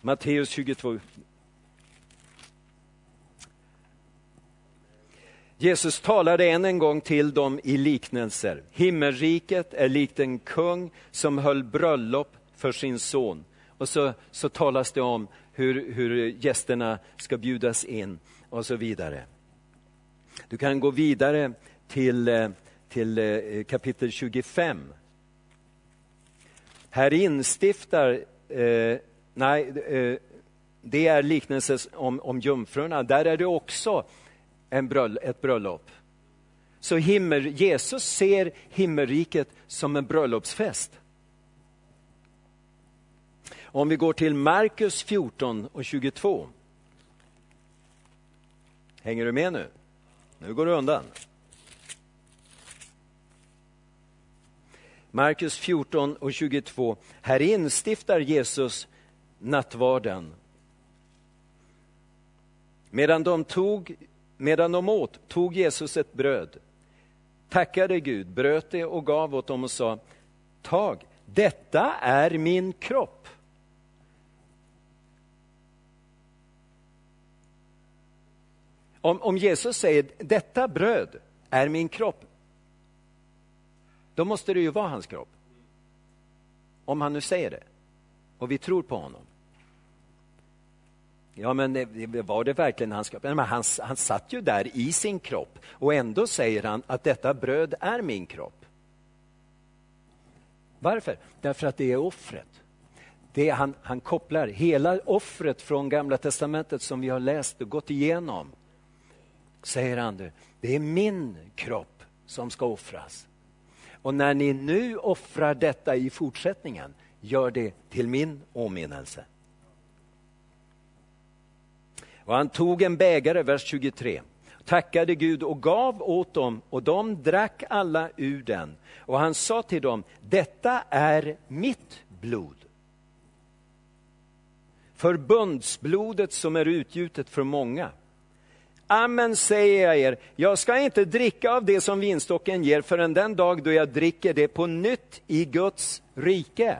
Matteus 22, Jesus talade än en gång till dem i liknelser. Himmelriket är likt en kung som höll bröllop för sin son och så, så talas det om hur, hur gästerna ska bjudas in och så vidare. Du kan gå vidare till, eh, till eh, kapitel 25. Här instiftar, eh, nej, eh, det är liknelsen om, om jungfrurna. Där är det också en bröll, ett bröllop. Så himmel, Jesus ser himmelriket som en bröllopsfest. Om vi går till Markus 14 och 22. Hänger du med nu? Nu går du undan. Markus 14 och 22. Här instiftar Jesus nattvarden. Medan de, tog, medan de åt tog Jesus ett bröd, tackade Gud, bröt det och gav åt dem och sa, tag, detta är min kropp. Om, om Jesus säger, detta bröd är min kropp, då måste det ju vara hans kropp. Om han nu säger det och vi tror på honom. Ja, men var det verkligen hans kropp? Men han, han satt ju där i sin kropp och ändå säger han att detta bröd är min kropp. Varför? Därför att det är offret. Det han, han kopplar hela offret från Gamla testamentet som vi har läst och gått igenom. Säger han, det, det är min kropp som ska offras. Och när ni nu offrar detta i fortsättningen, gör det till min åminnelse. Och han tog en bägare, vers 23, tackade Gud och gav åt dem och de drack alla ur den. Och han sa till dem, detta är mitt blod. Förbundsblodet som är utgjutet för många. Amen säger jag er, jag ska inte dricka av det som vinstocken ger förrän den dag då jag dricker det på nytt i Guds rike.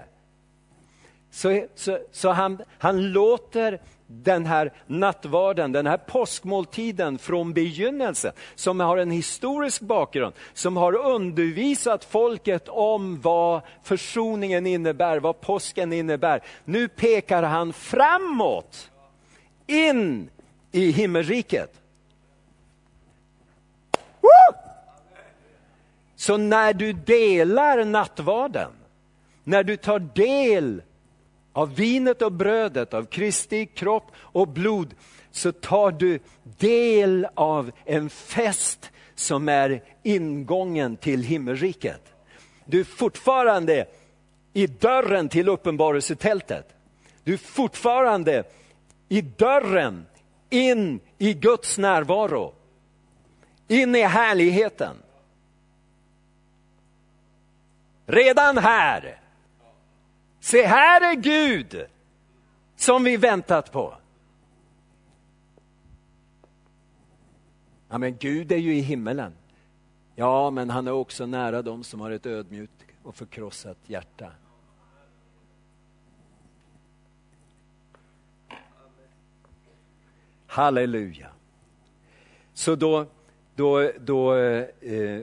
Så, så, så han, han låter den här nattvarden, den här påskmåltiden från begynnelsen, som har en historisk bakgrund, som har undervisat folket om vad försoningen innebär, vad påsken innebär. Nu pekar han framåt, in i himmelriket. Så när du delar nattvarden, när du tar del av vinet och brödet, av Kristi kropp och blod, så tar du del av en fest som är ingången till himmelriket. Du är fortfarande i dörren till uppenbarelsetältet. Du är fortfarande i dörren in i Guds närvaro. In i härligheten. Redan här Se här är Gud som vi väntat på. Ja, men Gud är ju i himmelen. Ja, men han är också nära dem som har ett ödmjukt och förkrossat hjärta. Halleluja. Så då, då, då eh,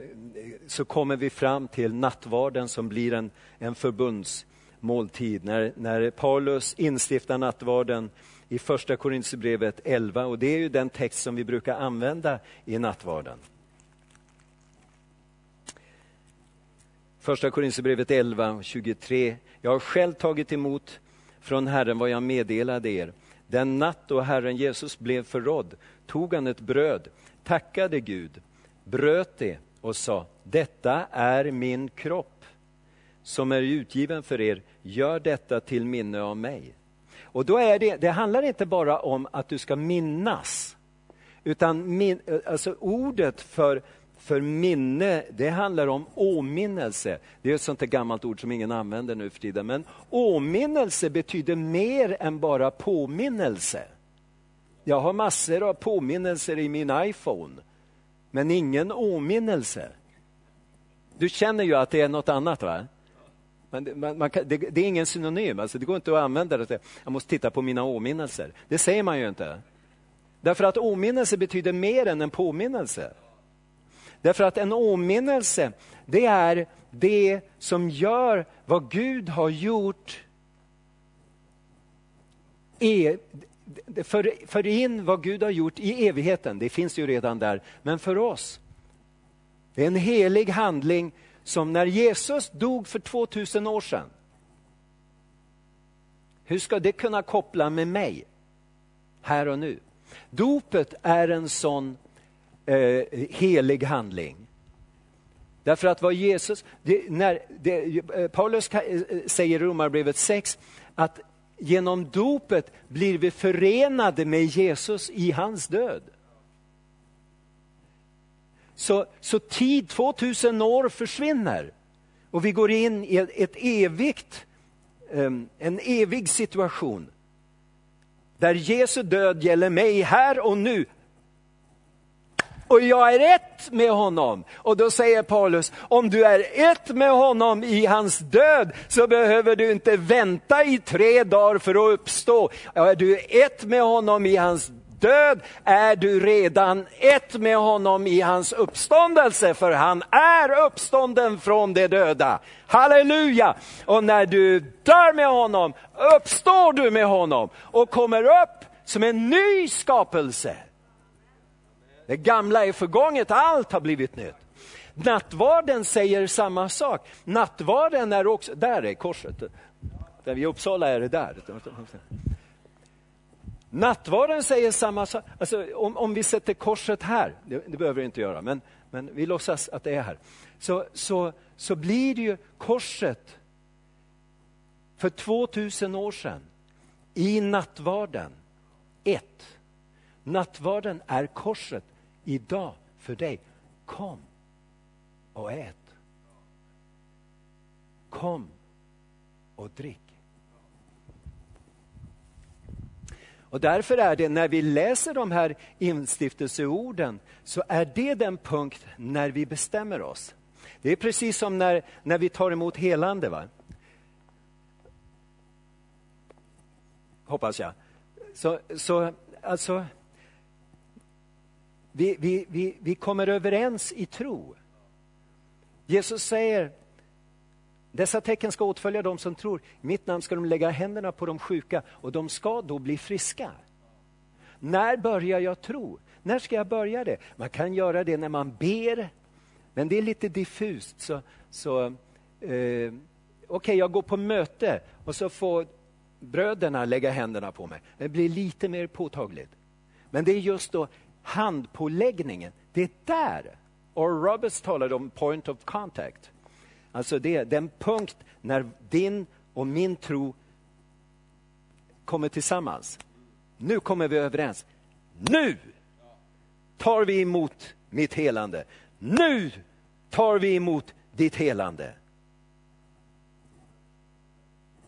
så kommer vi fram till nattvarden som blir en, en förbunds måltid. När, när Paulus instiftar nattvarden i första Korinthierbrevet 11 och det är ju den text som vi brukar använda i nattvarden. Första Korinthierbrevet 11, 23. Jag har själv tagit emot från Herren vad jag meddelade er. Den natt då Herren Jesus blev förrådd tog han ett bröd, tackade Gud, bröt det och sa, detta är min kropp som är utgiven för er, gör detta till minne av mig. Och då är det, det handlar inte bara om att du ska minnas, utan min, alltså ordet för, för minne, det handlar om åminnelse. Det är ett sånt där gammalt ord som ingen använder nu för tiden, men åminnelse betyder mer än bara påminnelse. Jag har massor av påminnelser i min iPhone, men ingen åminnelse. Du känner ju att det är något annat va? Men det, man, man kan, det, det, är ingen synonym, alltså det går inte att använda det jag måste titta på mina åminnelser. Det säger man ju inte. Därför att åminnelse betyder mer än en påminnelse. Därför att en åminnelse, det är det som gör vad Gud har gjort e, för, för in vad Gud har gjort i evigheten, det finns ju redan där, men för oss. Det är en helig handling som när Jesus dog för 2000 år sedan, hur ska det kunna koppla med mig här och nu? Dopet är en sån eh, helig handling. Därför att vad Jesus, det, när, det, eh, Paulus eh, eh, säger i Romarbrevet 6 att genom dopet blir vi förenade med Jesus i hans död. Så, så tid, 2000 år försvinner och vi går in i ett, evigt, ehm, en evig situation där Jesu död gäller mig här och nu. Och jag är ett med honom. Och då säger Paulus, om du är ett med honom i hans död så behöver du inte vänta i tre dagar för att uppstå. Är du ett med honom i hans död är du redan ett med honom i hans uppståndelse, för han är uppstånden från de döda. Halleluja! Och när du dör med honom uppstår du med honom och kommer upp som en ny skapelse. Det gamla är förgånget, allt har blivit nytt. Nattvarden säger samma sak. Nattvarden är också, där är korset. Där I Uppsala är det där. Nattvarden säger samma sak. Alltså, om, om vi sätter korset här, det, det behöver vi inte göra, men, men vi låtsas att det är här. Så, så, så blir det ju korset för 2000 år sedan i nattvarden ett. Nattvarden är korset idag för dig. Kom och ät. Kom och drick. Och därför är det när vi läser de här instiftelseorden så är det den punkt när vi bestämmer oss. Det är precis som när, när vi tar emot helande. Va? Hoppas jag. Så, så alltså, vi, vi, vi, vi kommer överens i tro. Jesus säger dessa tecken ska åtfölja dem som tror. I mitt namn ska de lägga händerna på de sjuka och de ska då bli friska. När börjar jag tro? När ska jag börja det? Man kan göra det när man ber, men det är lite diffust. Så, så, eh, Okej, okay, jag går på möte och så får bröderna lägga händerna på mig. Det blir lite mer påtagligt. Men det är just då handpåläggningen, det är där. Och Roberts talade om point of contact. Alltså det är den punkt när din och min tro kommer tillsammans. Nu kommer vi överens. Nu tar vi emot mitt helande. Nu tar vi emot ditt helande.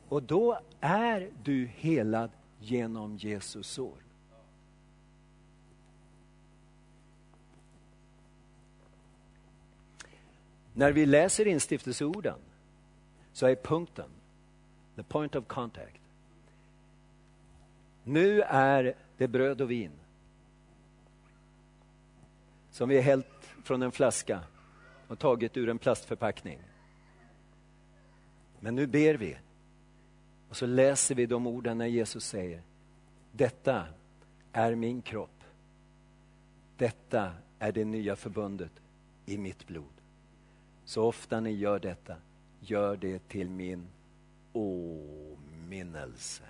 Och då är du helad genom Jesus sår. När vi läser instiftelseorden så är punkten, the point of contact. Nu är det bröd och vin som vi har hällt från en flaska och tagit ur en plastförpackning. Men nu ber vi och så läser vi de orden när Jesus säger Detta är min kropp. Detta är det nya förbundet i mitt blod. Så ofta ni gör detta, gör det till min åminnelse.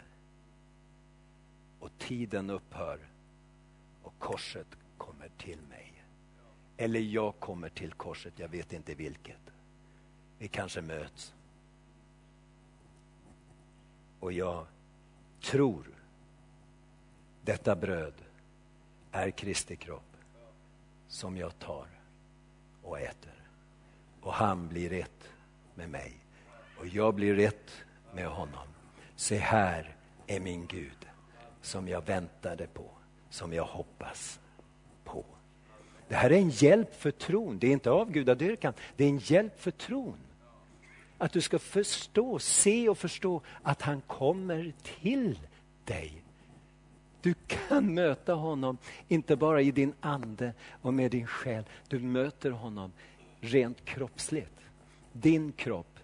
Och tiden upphör och korset kommer till mig. Eller jag kommer till korset, jag vet inte vilket. Vi kanske möts. Och jag tror detta bröd är Kristi kropp som jag tar och äter och han blir ett med mig och jag blir ett med honom. Se här är min Gud som jag väntade på, som jag hoppas på. Det här är en hjälp för tron, det är inte avgudadyrkan, det är en hjälp för tron. Att du ska förstå, se och förstå att han kommer till dig. Du kan möta honom, inte bara i din ande och med din själ. Du möter honom rent kroppsligt. Din kropp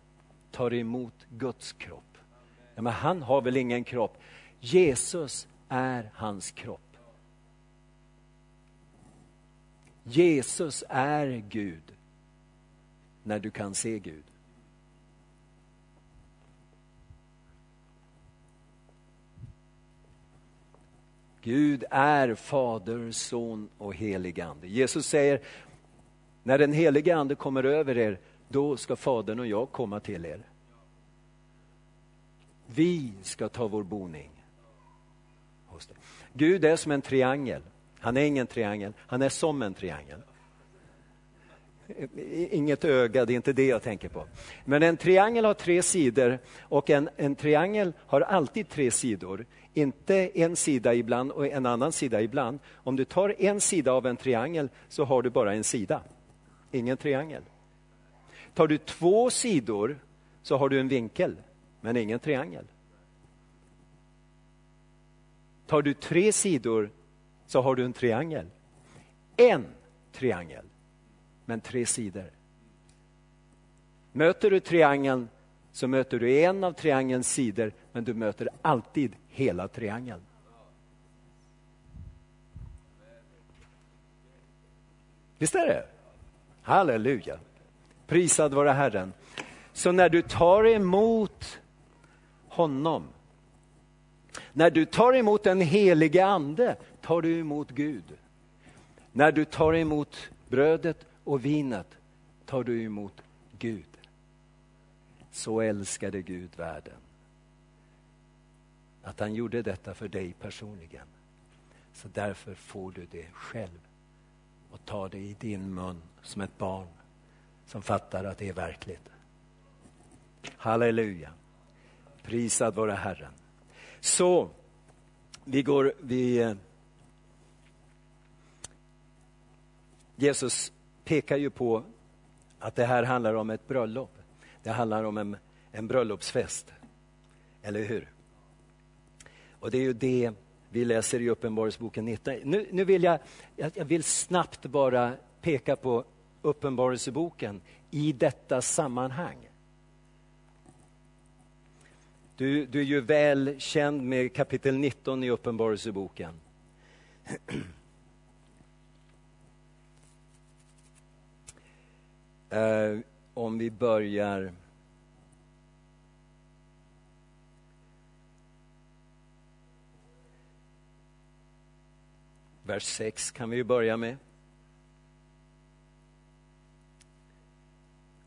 tar emot Guds kropp. Ja, men han har väl ingen kropp? Jesus är hans kropp. Jesus är Gud när du kan se Gud. Gud är Fader, Son och helig Ande. Jesus säger, när den helige Ande kommer över er, då ska Fadern och jag komma till er. Vi ska ta vår boning. Gud är som en triangel. Han är ingen triangel, han är som en triangel. Inget öga, det är inte det jag tänker på. Men en triangel har tre sidor och en, en triangel har alltid tre sidor. Inte en sida ibland och en annan sida ibland. Om du tar en sida av en triangel så har du bara en sida, ingen triangel. Tar du två sidor så har du en vinkel, men ingen triangel. Tar du tre sidor så har du en triangel. En triangel, men tre sidor. Möter du triangeln så möter du en av triangelns sidor, men du möter alltid hela triangeln. Visst är det? Halleluja. Prisad vare Herren. Så när du tar emot honom, när du tar emot den helige Ande, tar du emot Gud. När du tar emot brödet och vinet, tar du emot Gud. Så älskade Gud världen. Att han gjorde detta för dig personligen. Så därför får du det själv och ta det i din mun som ett barn som fattar att det är verkligt. Halleluja. Prisad vare Herren. Så, vi går, vi... Eh, Jesus pekar ju på att det här handlar om ett bröllop. Det handlar om en, en bröllopsfest. Eller hur? Och det är ju det vi läser i Uppenbarelseboken 19. Nu, nu vill jag, jag vill snabbt bara peka på Uppenbarelseboken i detta sammanhang. Du, du är ju väl känd med kapitel 19 i Uppenbarelseboken. Uh, om vi börjar... Vers 6 kan vi börja med.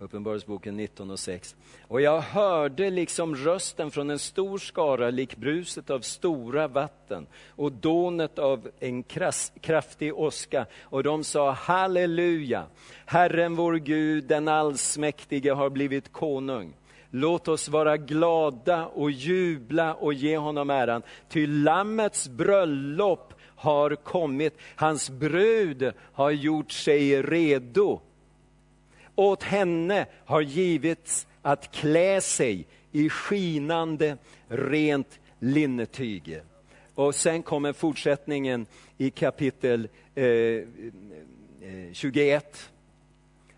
Uppenbarelseboken 19 och 6. Och jag hörde liksom rösten från en stor skara lik bruset av stora vatten och dånet av en krass, kraftig åska. Och de sa halleluja, Herren vår Gud, den allsmäktige har blivit konung. Låt oss vara glada och jubla och ge honom äran, ty Lammets bröllop har kommit, hans brud har gjort sig redo åt henne har givits att klä sig i skinande rent linnetyg. Och sen kommer fortsättningen i kapitel eh, eh 21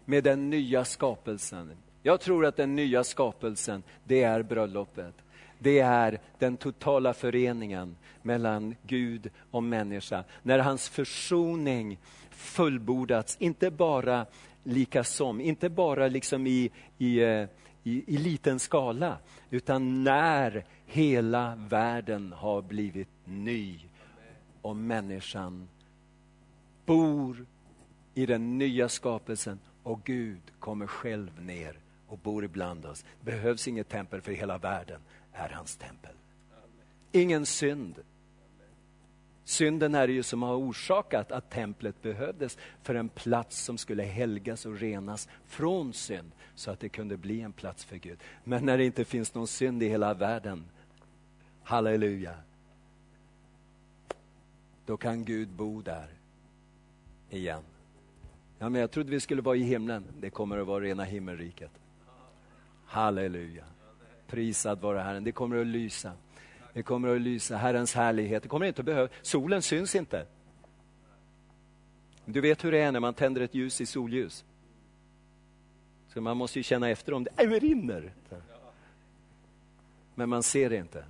med den nya skapelsen. Jag tror att den nya skapelsen, det är bröllopet. Det är den totala föreningen mellan Gud och människa. När hans försoning fullbordats, inte bara lika som, inte bara liksom i, i, eh, i, i liten skala, utan när hela världen har blivit ny och människan bor i den nya skapelsen och Gud kommer själv ner och bor ibland oss. Det behövs inget tempel för hela världen är hans tempel. Ingen synd, Synden är det ju som har orsakat att templet behövdes för en plats som skulle helgas och renas från synd så att det kunde bli en plats för Gud. Men när det inte finns någon synd i hela världen, halleluja, då kan Gud bo där igen. Ja, men jag trodde vi skulle vara i himlen. Det kommer att vara rena himmelriket. Halleluja. Prisad vare Herren. Det kommer att lysa. Det kommer att lysa, Herrens härlighet. Det kommer inte att behöva, solen syns inte. Du vet hur det är när man tänder ett ljus i solljus. Så man måste ju känna efter om det äh, rinner. Men man ser det inte.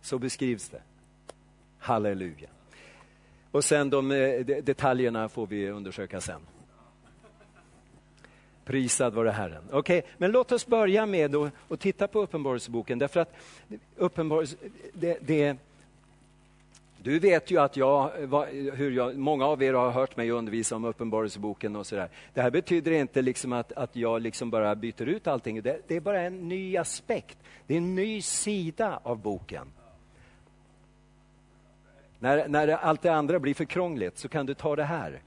Så beskrivs det. Halleluja. Och sen de eh, detaljerna får vi undersöka sen. Prisad vare Herren. Okej, okay, men låt oss börja med att titta på Uppenbarelseboken därför att uppenbarelse, det, det, du vet ju att jag, hur jag, många av er har hört mig undervisa om Uppenbarelseboken och sådär. Det här betyder inte liksom att, att jag liksom bara byter ut allting. Det, det är bara en ny aspekt. Det är en ny sida av boken. När, när allt det andra blir för krångligt så kan du ta det här.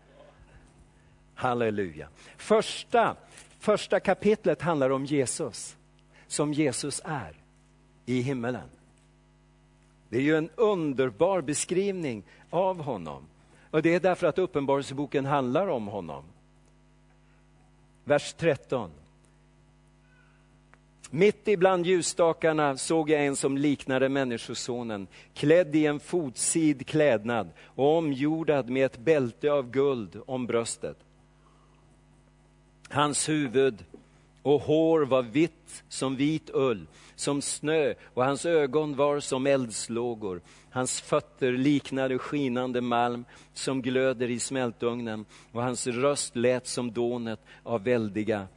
Halleluja. Första, första kapitlet handlar om Jesus, som Jesus är i himmelen. Det är ju en underbar beskrivning av honom. Och Det är därför att Uppenbarelseboken handlar om honom. Vers 13. Mitt ibland ljusstakarna såg jag en som liknade Människosonen, klädd i en fotsid klädnad och omgjordad med ett bälte av guld om bröstet. Hans huvud och hår var vitt som vit ull, som snö och hans ögon var som eldslågor. Hans fötter liknade skinande malm som glöder i smältugnen och hans röst lät som dånet av väldiga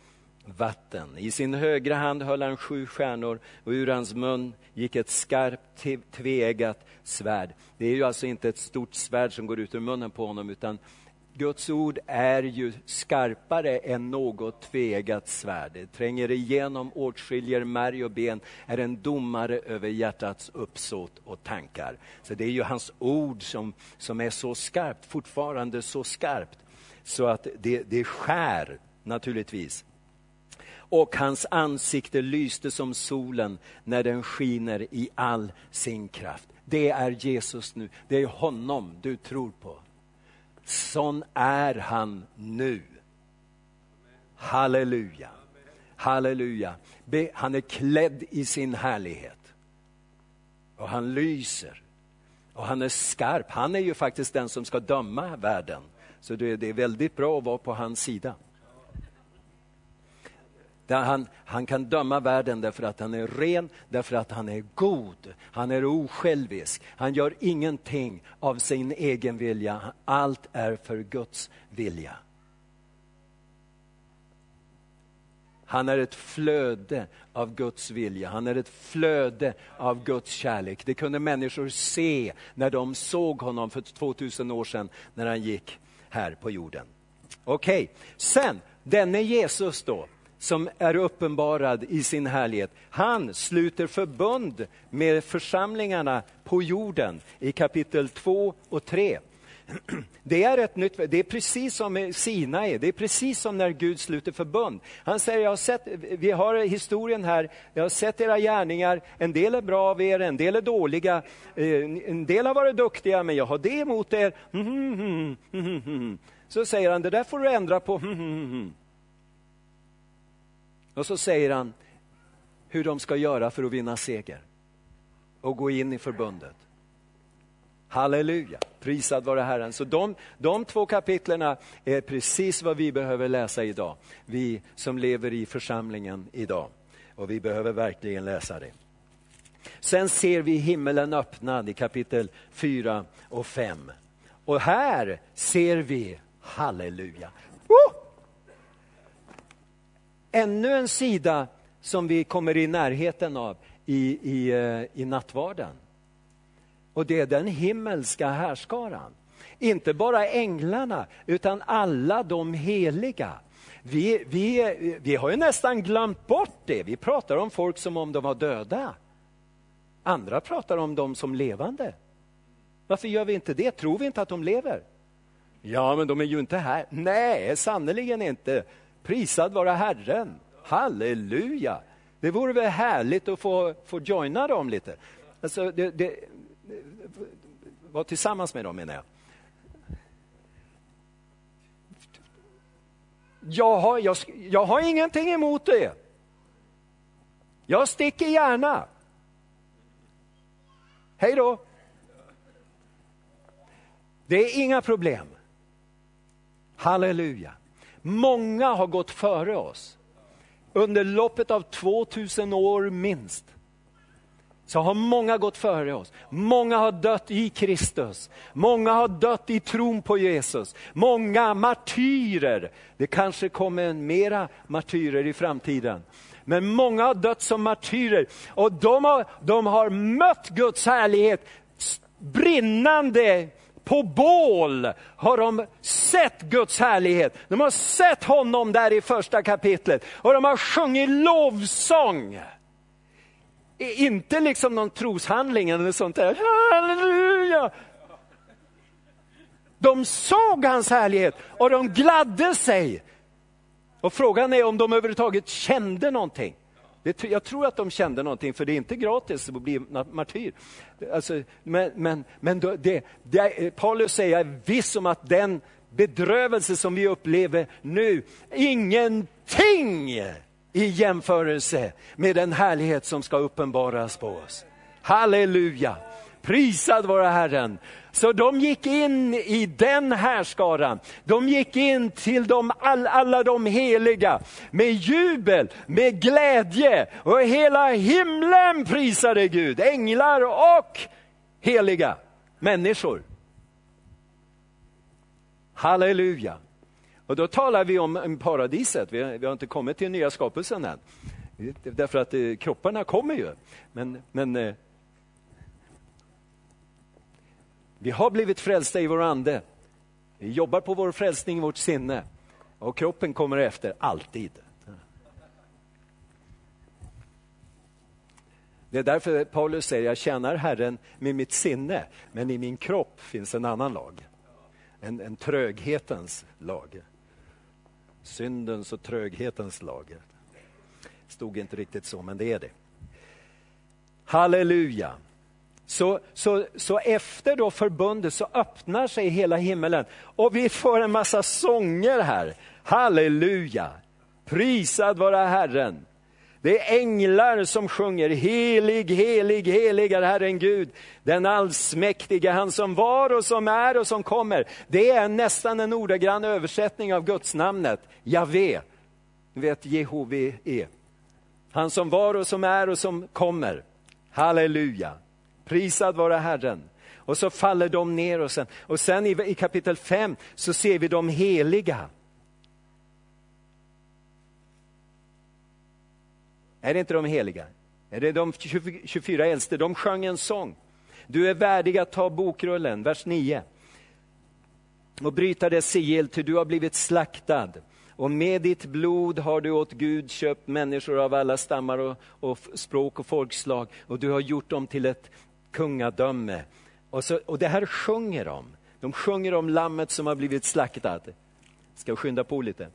vatten. I sin högra hand höll han sju stjärnor och ur hans mun gick ett skarpt tveeggat svärd. Det är ju alltså inte ett stort svärd som går ut ur munnen på honom utan Guds ord är ju skarpare än något tvegat svärd. Det tränger igenom, åtskiljer märg och ben, är en domare över hjärtats uppsåt och tankar. Så det är ju hans ord som, som är så skarpt, fortfarande så skarpt, så att det, det skär naturligtvis och hans ansikte lyste som solen när den skiner i all sin kraft. Det är Jesus nu, det är honom du tror på. Sån är han nu. Halleluja. Halleluja. Han är klädd i sin härlighet. Och han lyser. Och han är skarp. Han är ju faktiskt den som ska döma världen. Så det, är väldigt bra att vara på hans sida. Han, han, kan döma världen därför att han är ren, därför att han är god. Han är osjälvisk. Han gör ingenting av sin egen vilja. Allt är för Guds vilja. Han är ett flöde av Guds vilja, han är ett flöde av Guds kärlek. Det kunde människor se när de såg honom för 2000 år sedan när han gick här på jorden. Okej, okay. sen denne Jesus då, som är uppenbarad i sin härlighet. Han sluter förbund med församlingarna på jorden i kapitel 2 och 3. Det är, ett nytt, det är precis som med Sinai, det är precis som när Gud sluter förbund. Han säger, jag har sett, vi har historien här, jag har sett era gärningar, en del är bra av er, en del är dåliga, eh, en del har varit duktiga, men jag har det emot er. Så säger han, det där får du ändra på. Och så säger han hur de ska göra för att vinna seger och gå in i förbundet. Halleluja, prisad vare Herren. Så de, de två kapitlerna är precis vad vi behöver läsa idag. Vi som lever i församlingen idag. Och vi behöver verkligen läsa det. Sen ser vi himmelen öppnad i kapitel 4 och 5. Och här ser vi, halleluja, ännu en sida som vi kommer i närheten av i, i, eh, i nattvarden. Och det är den himmelska härskaran. Inte bara änglarna, utan alla de heliga. Vi, vi, vi har ju nästan glömt bort det. Vi pratar om folk som om de var döda. Andra pratar om dem som levande. Varför gör vi inte det? Tror vi inte att de lever? Ja, men de är ju inte här. Nej, sannerligen inte. Prisad vara Herren. Halleluja! Det vore väl härligt att få, få joina dem lite. Alltså, det, det, vara tillsammans med dem menar jag. Jag har, jag, jag har ingenting emot det. Jag sticker gärna. Hej då. Det är inga problem. Halleluja. Många har gått före oss under loppet av 2000 år minst. så har många gått före oss. Många har dött i Kristus. Många har dött i tron på Jesus. Många martyrer. Det kanske kommer mera martyrer i framtiden. Men många har dött som martyrer och de har, de har mött Guds härlighet brinnande på bål har de sett Guds härlighet. De har sett honom där i första kapitlet och de har sjungit lovsång. Inte liksom någon troshandling eller sånt där. Halleluja! De såg hans härlighet och de gladde sig. Och frågan är om de överhuvudtaget kände någonting. Det, jag tror att de kände någonting, för det är inte gratis att bli martyr. Alltså, men men, men det, det, Paulus säger viss om att den bedrövelse som vi upplever nu, ingenting i jämförelse med den härlighet som ska uppenbaras på oss. Halleluja! Prisad vare Herren. Så de gick in i den härskaran. De gick in till de, all, alla de heliga med jubel, med glädje och hela himlen prisade Gud. Änglar och heliga människor. Halleluja. Och då talar vi om paradiset, vi har, vi har inte kommit till nya skapelsen än. Därför att eh, kropparna kommer ju. Men, men eh, vi har blivit frälsta i vår ande. Vi jobbar på vår frälsning i vårt sinne. Och kroppen kommer efter, alltid. Det är därför Paulus säger, jag tjänar Herren med mitt sinne, men i min kropp finns en annan lag. En, en tröghetens lag syndens och tröghetens lag. Stod inte riktigt så, men det är det. Halleluja. Så, så, så efter då förbundet så öppnar sig hela himmelen och vi får en massa sånger här. Halleluja! Prisad vara Herren. Det är änglar som sjunger helig, helig, helig är Herren Gud, den allsmäktige, han som var och som är och som kommer. Det är nästan en ordagrann översättning av Guds namnet Javé. Ni vet JHVE. Han som var och som är och som kommer. Halleluja. Prisad vare Herren. Och så faller de ner och sen, och sen i, i kapitel 5 så ser vi de heliga. Är det inte de heliga? Är det de 24 äldste? De sjöng en sång. Du är värdig att ta bokrullen, vers 9. Och bryta dess sigill, ty du har blivit slaktad. Och med ditt blod har du åt Gud köpt människor av alla stammar och, och språk och folkslag. Och du har gjort dem till ett kungadöme. Och, så, och det här sjunger de. De sjunger om lammet som har blivit slaktat. Ska skynda på lite.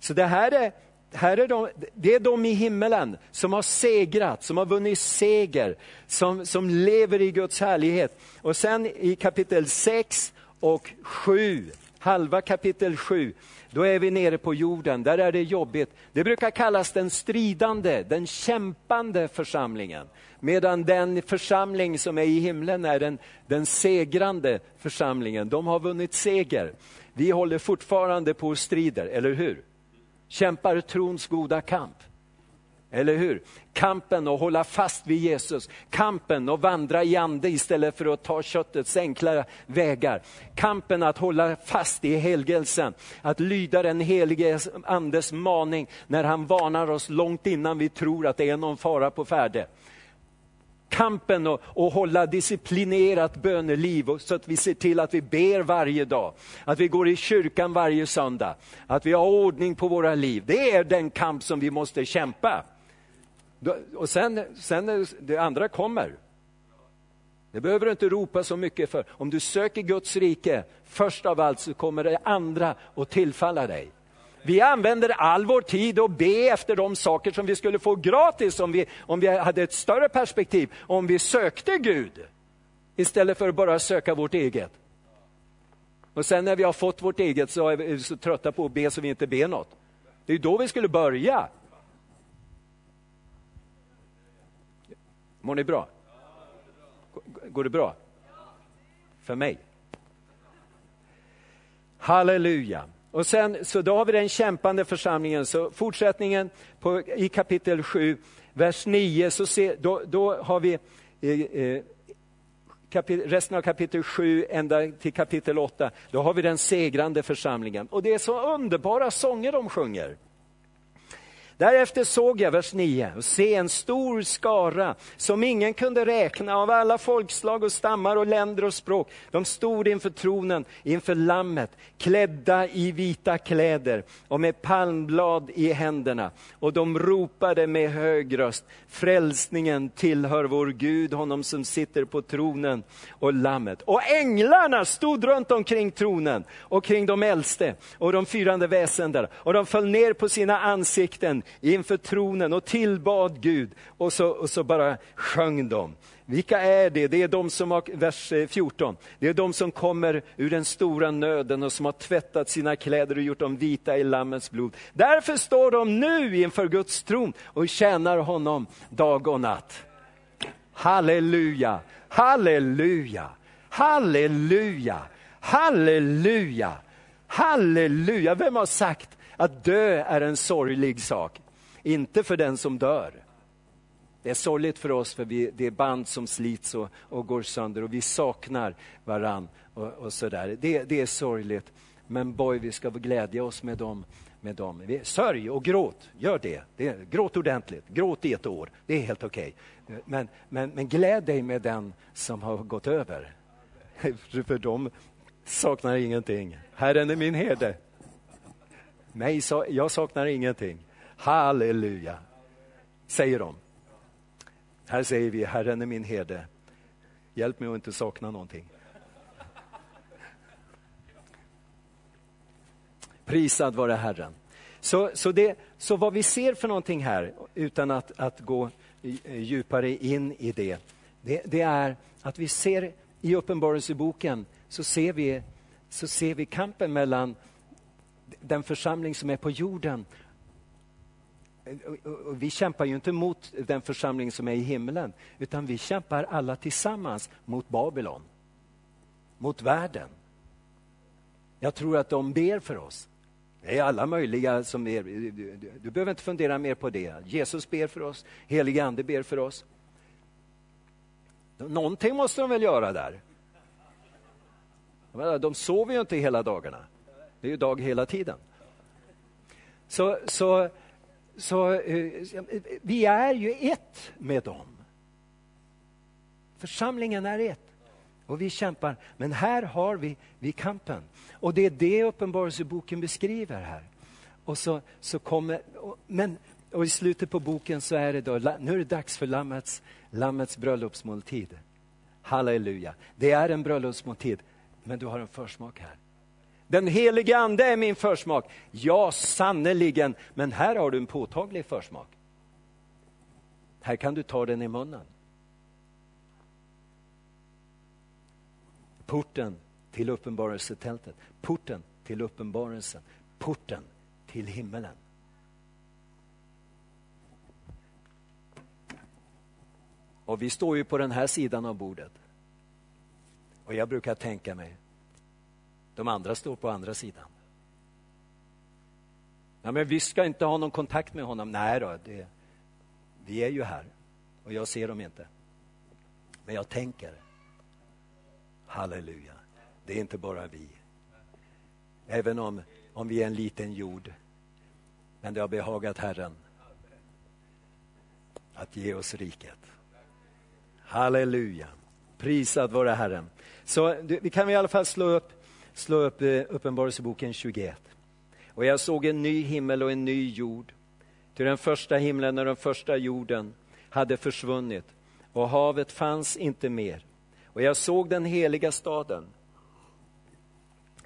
Så det här är här är de, det är de i himmelen som har segrat, som har vunnit seger, som, som lever i Guds härlighet. Och sen i kapitel 6 och 7, halva kapitel 7, då är vi nere på jorden, där är det jobbigt. Det brukar kallas den stridande, den kämpande församlingen. Medan den församling som är i himlen är den, den segrande församlingen. De har vunnit seger. Vi håller fortfarande på och strider, eller hur? kämpar trons goda kamp. Eller hur? Kampen att hålla fast vid Jesus, kampen att vandra i ande istället för att ta köttets enkla vägar. Kampen att hålla fast i helgelsen, att lyda den helige andes maning när han varnar oss långt innan vi tror att det är någon fara på färde kampen att hålla disciplinerat böneliv så att vi ser till att vi ber varje dag, att vi går i kyrkan varje söndag, att vi har ordning på våra liv. Det är den kamp som vi måste kämpa. Och sen, sen det andra kommer. Det behöver du inte ropa så mycket för. Om du söker Guds rike, först av allt så kommer det andra att tillfalla dig. Vi använder all vår tid att be efter de saker som vi skulle få gratis om vi, om vi hade ett större perspektiv, om vi sökte Gud istället för att bara söka vårt eget. Och sen när vi har fått vårt eget så är vi så trötta på att be så vi inte ber något. Det är då vi skulle börja. Mår ni bra? Går det bra? För mig? Halleluja. Och sen, så då har vi den kämpande församlingen. Så fortsättningen på, i kapitel 7, vers 9, så se, då, då har vi eh, eh kapit, resten av kapitel 7 ända till kapitel 8. Då har vi den segrande församlingen. Och det är så underbara sånger de sjunger. Därefter såg jag, vers 9, och se en stor skara som ingen kunde räkna av alla folkslag och stammar och länder och språk. De stod inför tronen, inför lammet, klädda i vita kläder och med palmblad i händerna. Och de ropade med hög röst, frälsningen tillhör vår Gud, honom som sitter på tronen och lammet. Och änglarna stod runt omkring tronen och kring de äldste och de fyrande väsendena och de föll ner på sina ansikten inför tronen och tillbad Gud. Och så, och så bara sjöng de. Vilka är det? Det är de som har, vers eh, 14, det är de som kommer ur den stora nöden och som har tvättat sina kläder och gjort dem vita i Lammets blod. Därför står de nu inför Guds tron och tjänar honom dag och natt. Halleluja, halleluja, halleluja, halleluja, halleluja. Vem har sagt att dö är en sorglig sak? Inte för den som dör. Det är sorgligt för oss för vi, det är band som slits och, och går sönder och vi saknar varann. Och, och sådär. Det, det är sorgligt. Men boy, vi ska glädja oss med dem. Med dem. Sörj och gråt, gör det. det gråt ordentligt, gråt i ett år. Det är helt okej. Okay. Men, men, men gläd dig med den som har gått över. För de saknar ingenting. Herren är min herde. Nej, jag saknar ingenting. Halleluja, säger de. Här säger vi, Herren är min herde. Hjälp mig att inte sakna någonting. Prisad vare Herren. Så, så, det, så vad vi ser för någonting här, utan att, att gå eh, djupare in i det, det, det är att vi ser i Uppenbarelseboken så ser vi, så ser vi kampen mellan den församling som är på jorden Eh, vi kämpar ju inte mot den församling som är i himlen, utan vi kämpar alla tillsammans mot Babylon, mot världen. Jag tror att de ber för oss. Det är alla möjliga som ber. Du, behöver inte fundera mer på det. Jesus ber för oss, helige ande ber för oss. Någonting måste de väl göra där? De sover ju inte hela dagarna. Det är ju dag hela tiden. Så, så så eh, vi är ju ett med dem. Församlingen är ett. Och vi kämpar. Men här har vi, vi kampen. Och det är det Uppenbarelseboken beskriver här. Och så, så kommer, men, och i slutet på boken så är det då, nu är det dags för Lammets, lammets bröllopsmåltid. Halleluja. Det är en bröllopsmåltid, men du har en försmak här. Den helige ande är min försmak. Ja, sannerligen, men här har du en påtaglig försmak. Här kan du ta den i munnen. Porten till uppenbarelsetältet, porten till uppenbarelsen, porten till himmelen. Och vi står ju på den här sidan av bordet. Och jag brukar tänka mig, de andra står på andra sidan. Ja, men vi ska inte ha någon kontakt med honom. Nej då, det, vi är ju här och jag ser dem inte. Men jag tänker, halleluja, det är inte bara vi. Även om, om vi är en liten jord, men det har behagat Herren att ge oss riket. Halleluja, prisad vare Herren. Så vi kan i alla fall slå upp slå upp eh, Uppenbarelseboken 21. Och jag såg en ny himmel och en ny jord. Till den första himlen och den första jorden hade försvunnit och havet fanns inte mer. Och jag såg den heliga staden,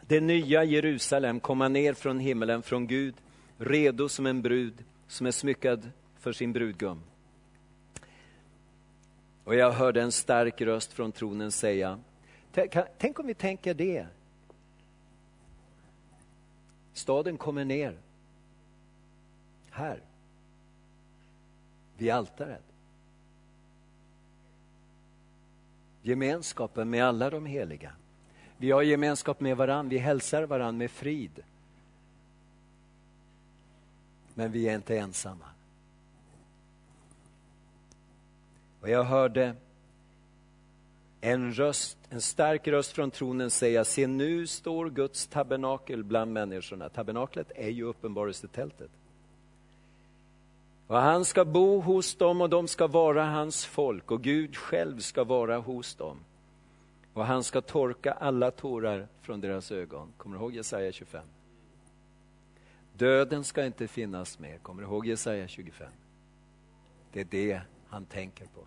det nya Jerusalem komma ner från himmelen, från Gud, redo som en brud som är smyckad för sin brudgum. Och jag hörde en stark röst från tronen säga, tänk om vi tänker det, Staden kommer ner. Här. Vid altaret. Gemenskapen med alla de heliga. Vi har gemenskap med varann, vi hälsar varann med frid. Men vi är inte ensamma. Och jag hörde en röst, en stark röst från tronen säga, se nu står Guds tabernakel bland människorna. Tabernaklet är ju uppenbarelsetältet. Och han ska bo hos dem och de ska vara hans folk och Gud själv ska vara hos dem. Och han ska torka alla tårar från deras ögon. Kommer du ihåg Jesaja 25? Döden ska inte finnas mer. Kommer du ihåg Jesaja 25? Det är det han tänker på.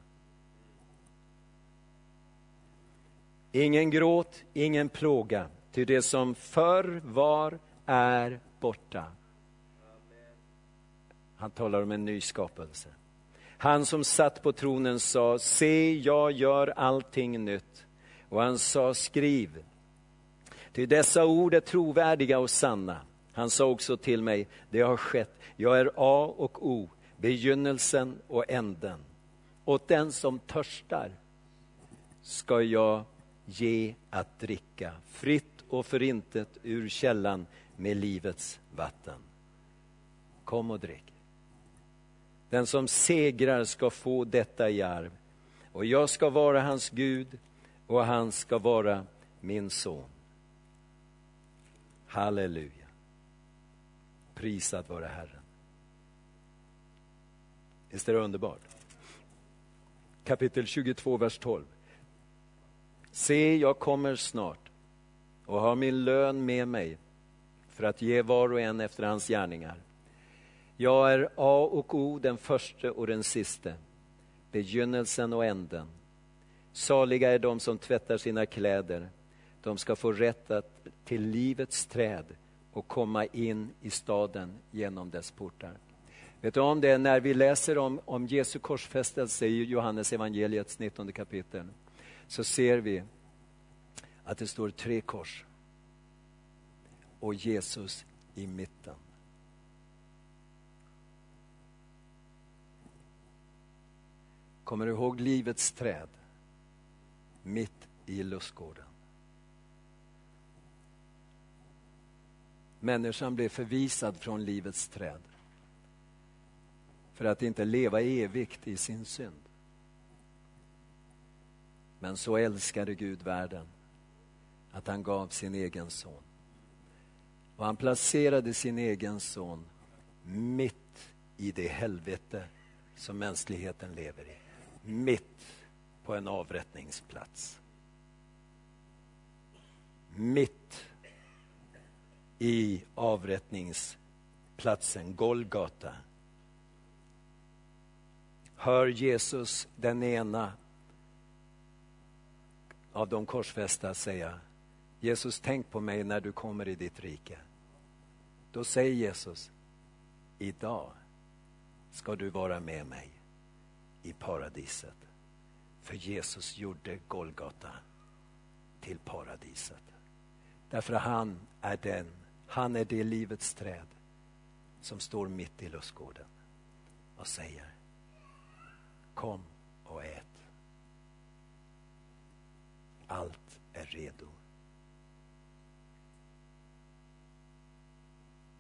Ingen gråt, ingen plåga, ty det som förr var är borta. Han talar om en ny skapelse. Han som satt på tronen sa, se jag gör allting nytt. Och han sa, skriv. Ty dessa ord är trovärdiga och sanna. Han sa också till mig, det har skett. Jag är A och O, begynnelsen och änden. Åt den som törstar ska jag ge att dricka, fritt och förintet ur källan med livets vatten. Kom och drick. Den som segrar ska få detta i arv. Och jag ska vara hans Gud och han ska vara min son. Halleluja. Prisad vare Herren. Visst är det underbart? Kapitel 22, vers 12. Se, jag kommer snart och har min lön med mig för att ge var och en efter hans gärningar. Jag är A och O, den första och den siste, begynnelsen och änden. Saliga är de som tvättar sina kläder. De ska få rätt att, till livets träd och komma in i staden genom dess portar. Vet du om det, när vi läser om, om Jesu korsfästelse i Johannes evangeliets 19 kapitel, så ser vi att det står tre kors och Jesus i mitten. Kommer du ihåg livets träd mitt i lustgården? Människan blev förvisad från livets träd för att inte leva evigt i sin synd. Men så älskade Gud världen att han gav sin egen son. Och han placerade sin egen son mitt i det helvete som mänskligheten lever i. Mitt på en avrättningsplats. Mitt i avrättningsplatsen Golgata hör Jesus den ena av de korsfästa säga Jesus, tänk på mig när du kommer i ditt rike. Då säger Jesus, idag ska du vara med mig i paradiset. För Jesus gjorde Golgata till paradiset. Därför han är den, han är det livets träd som står mitt i lustgården och säger Kom och ät. Allt är redo.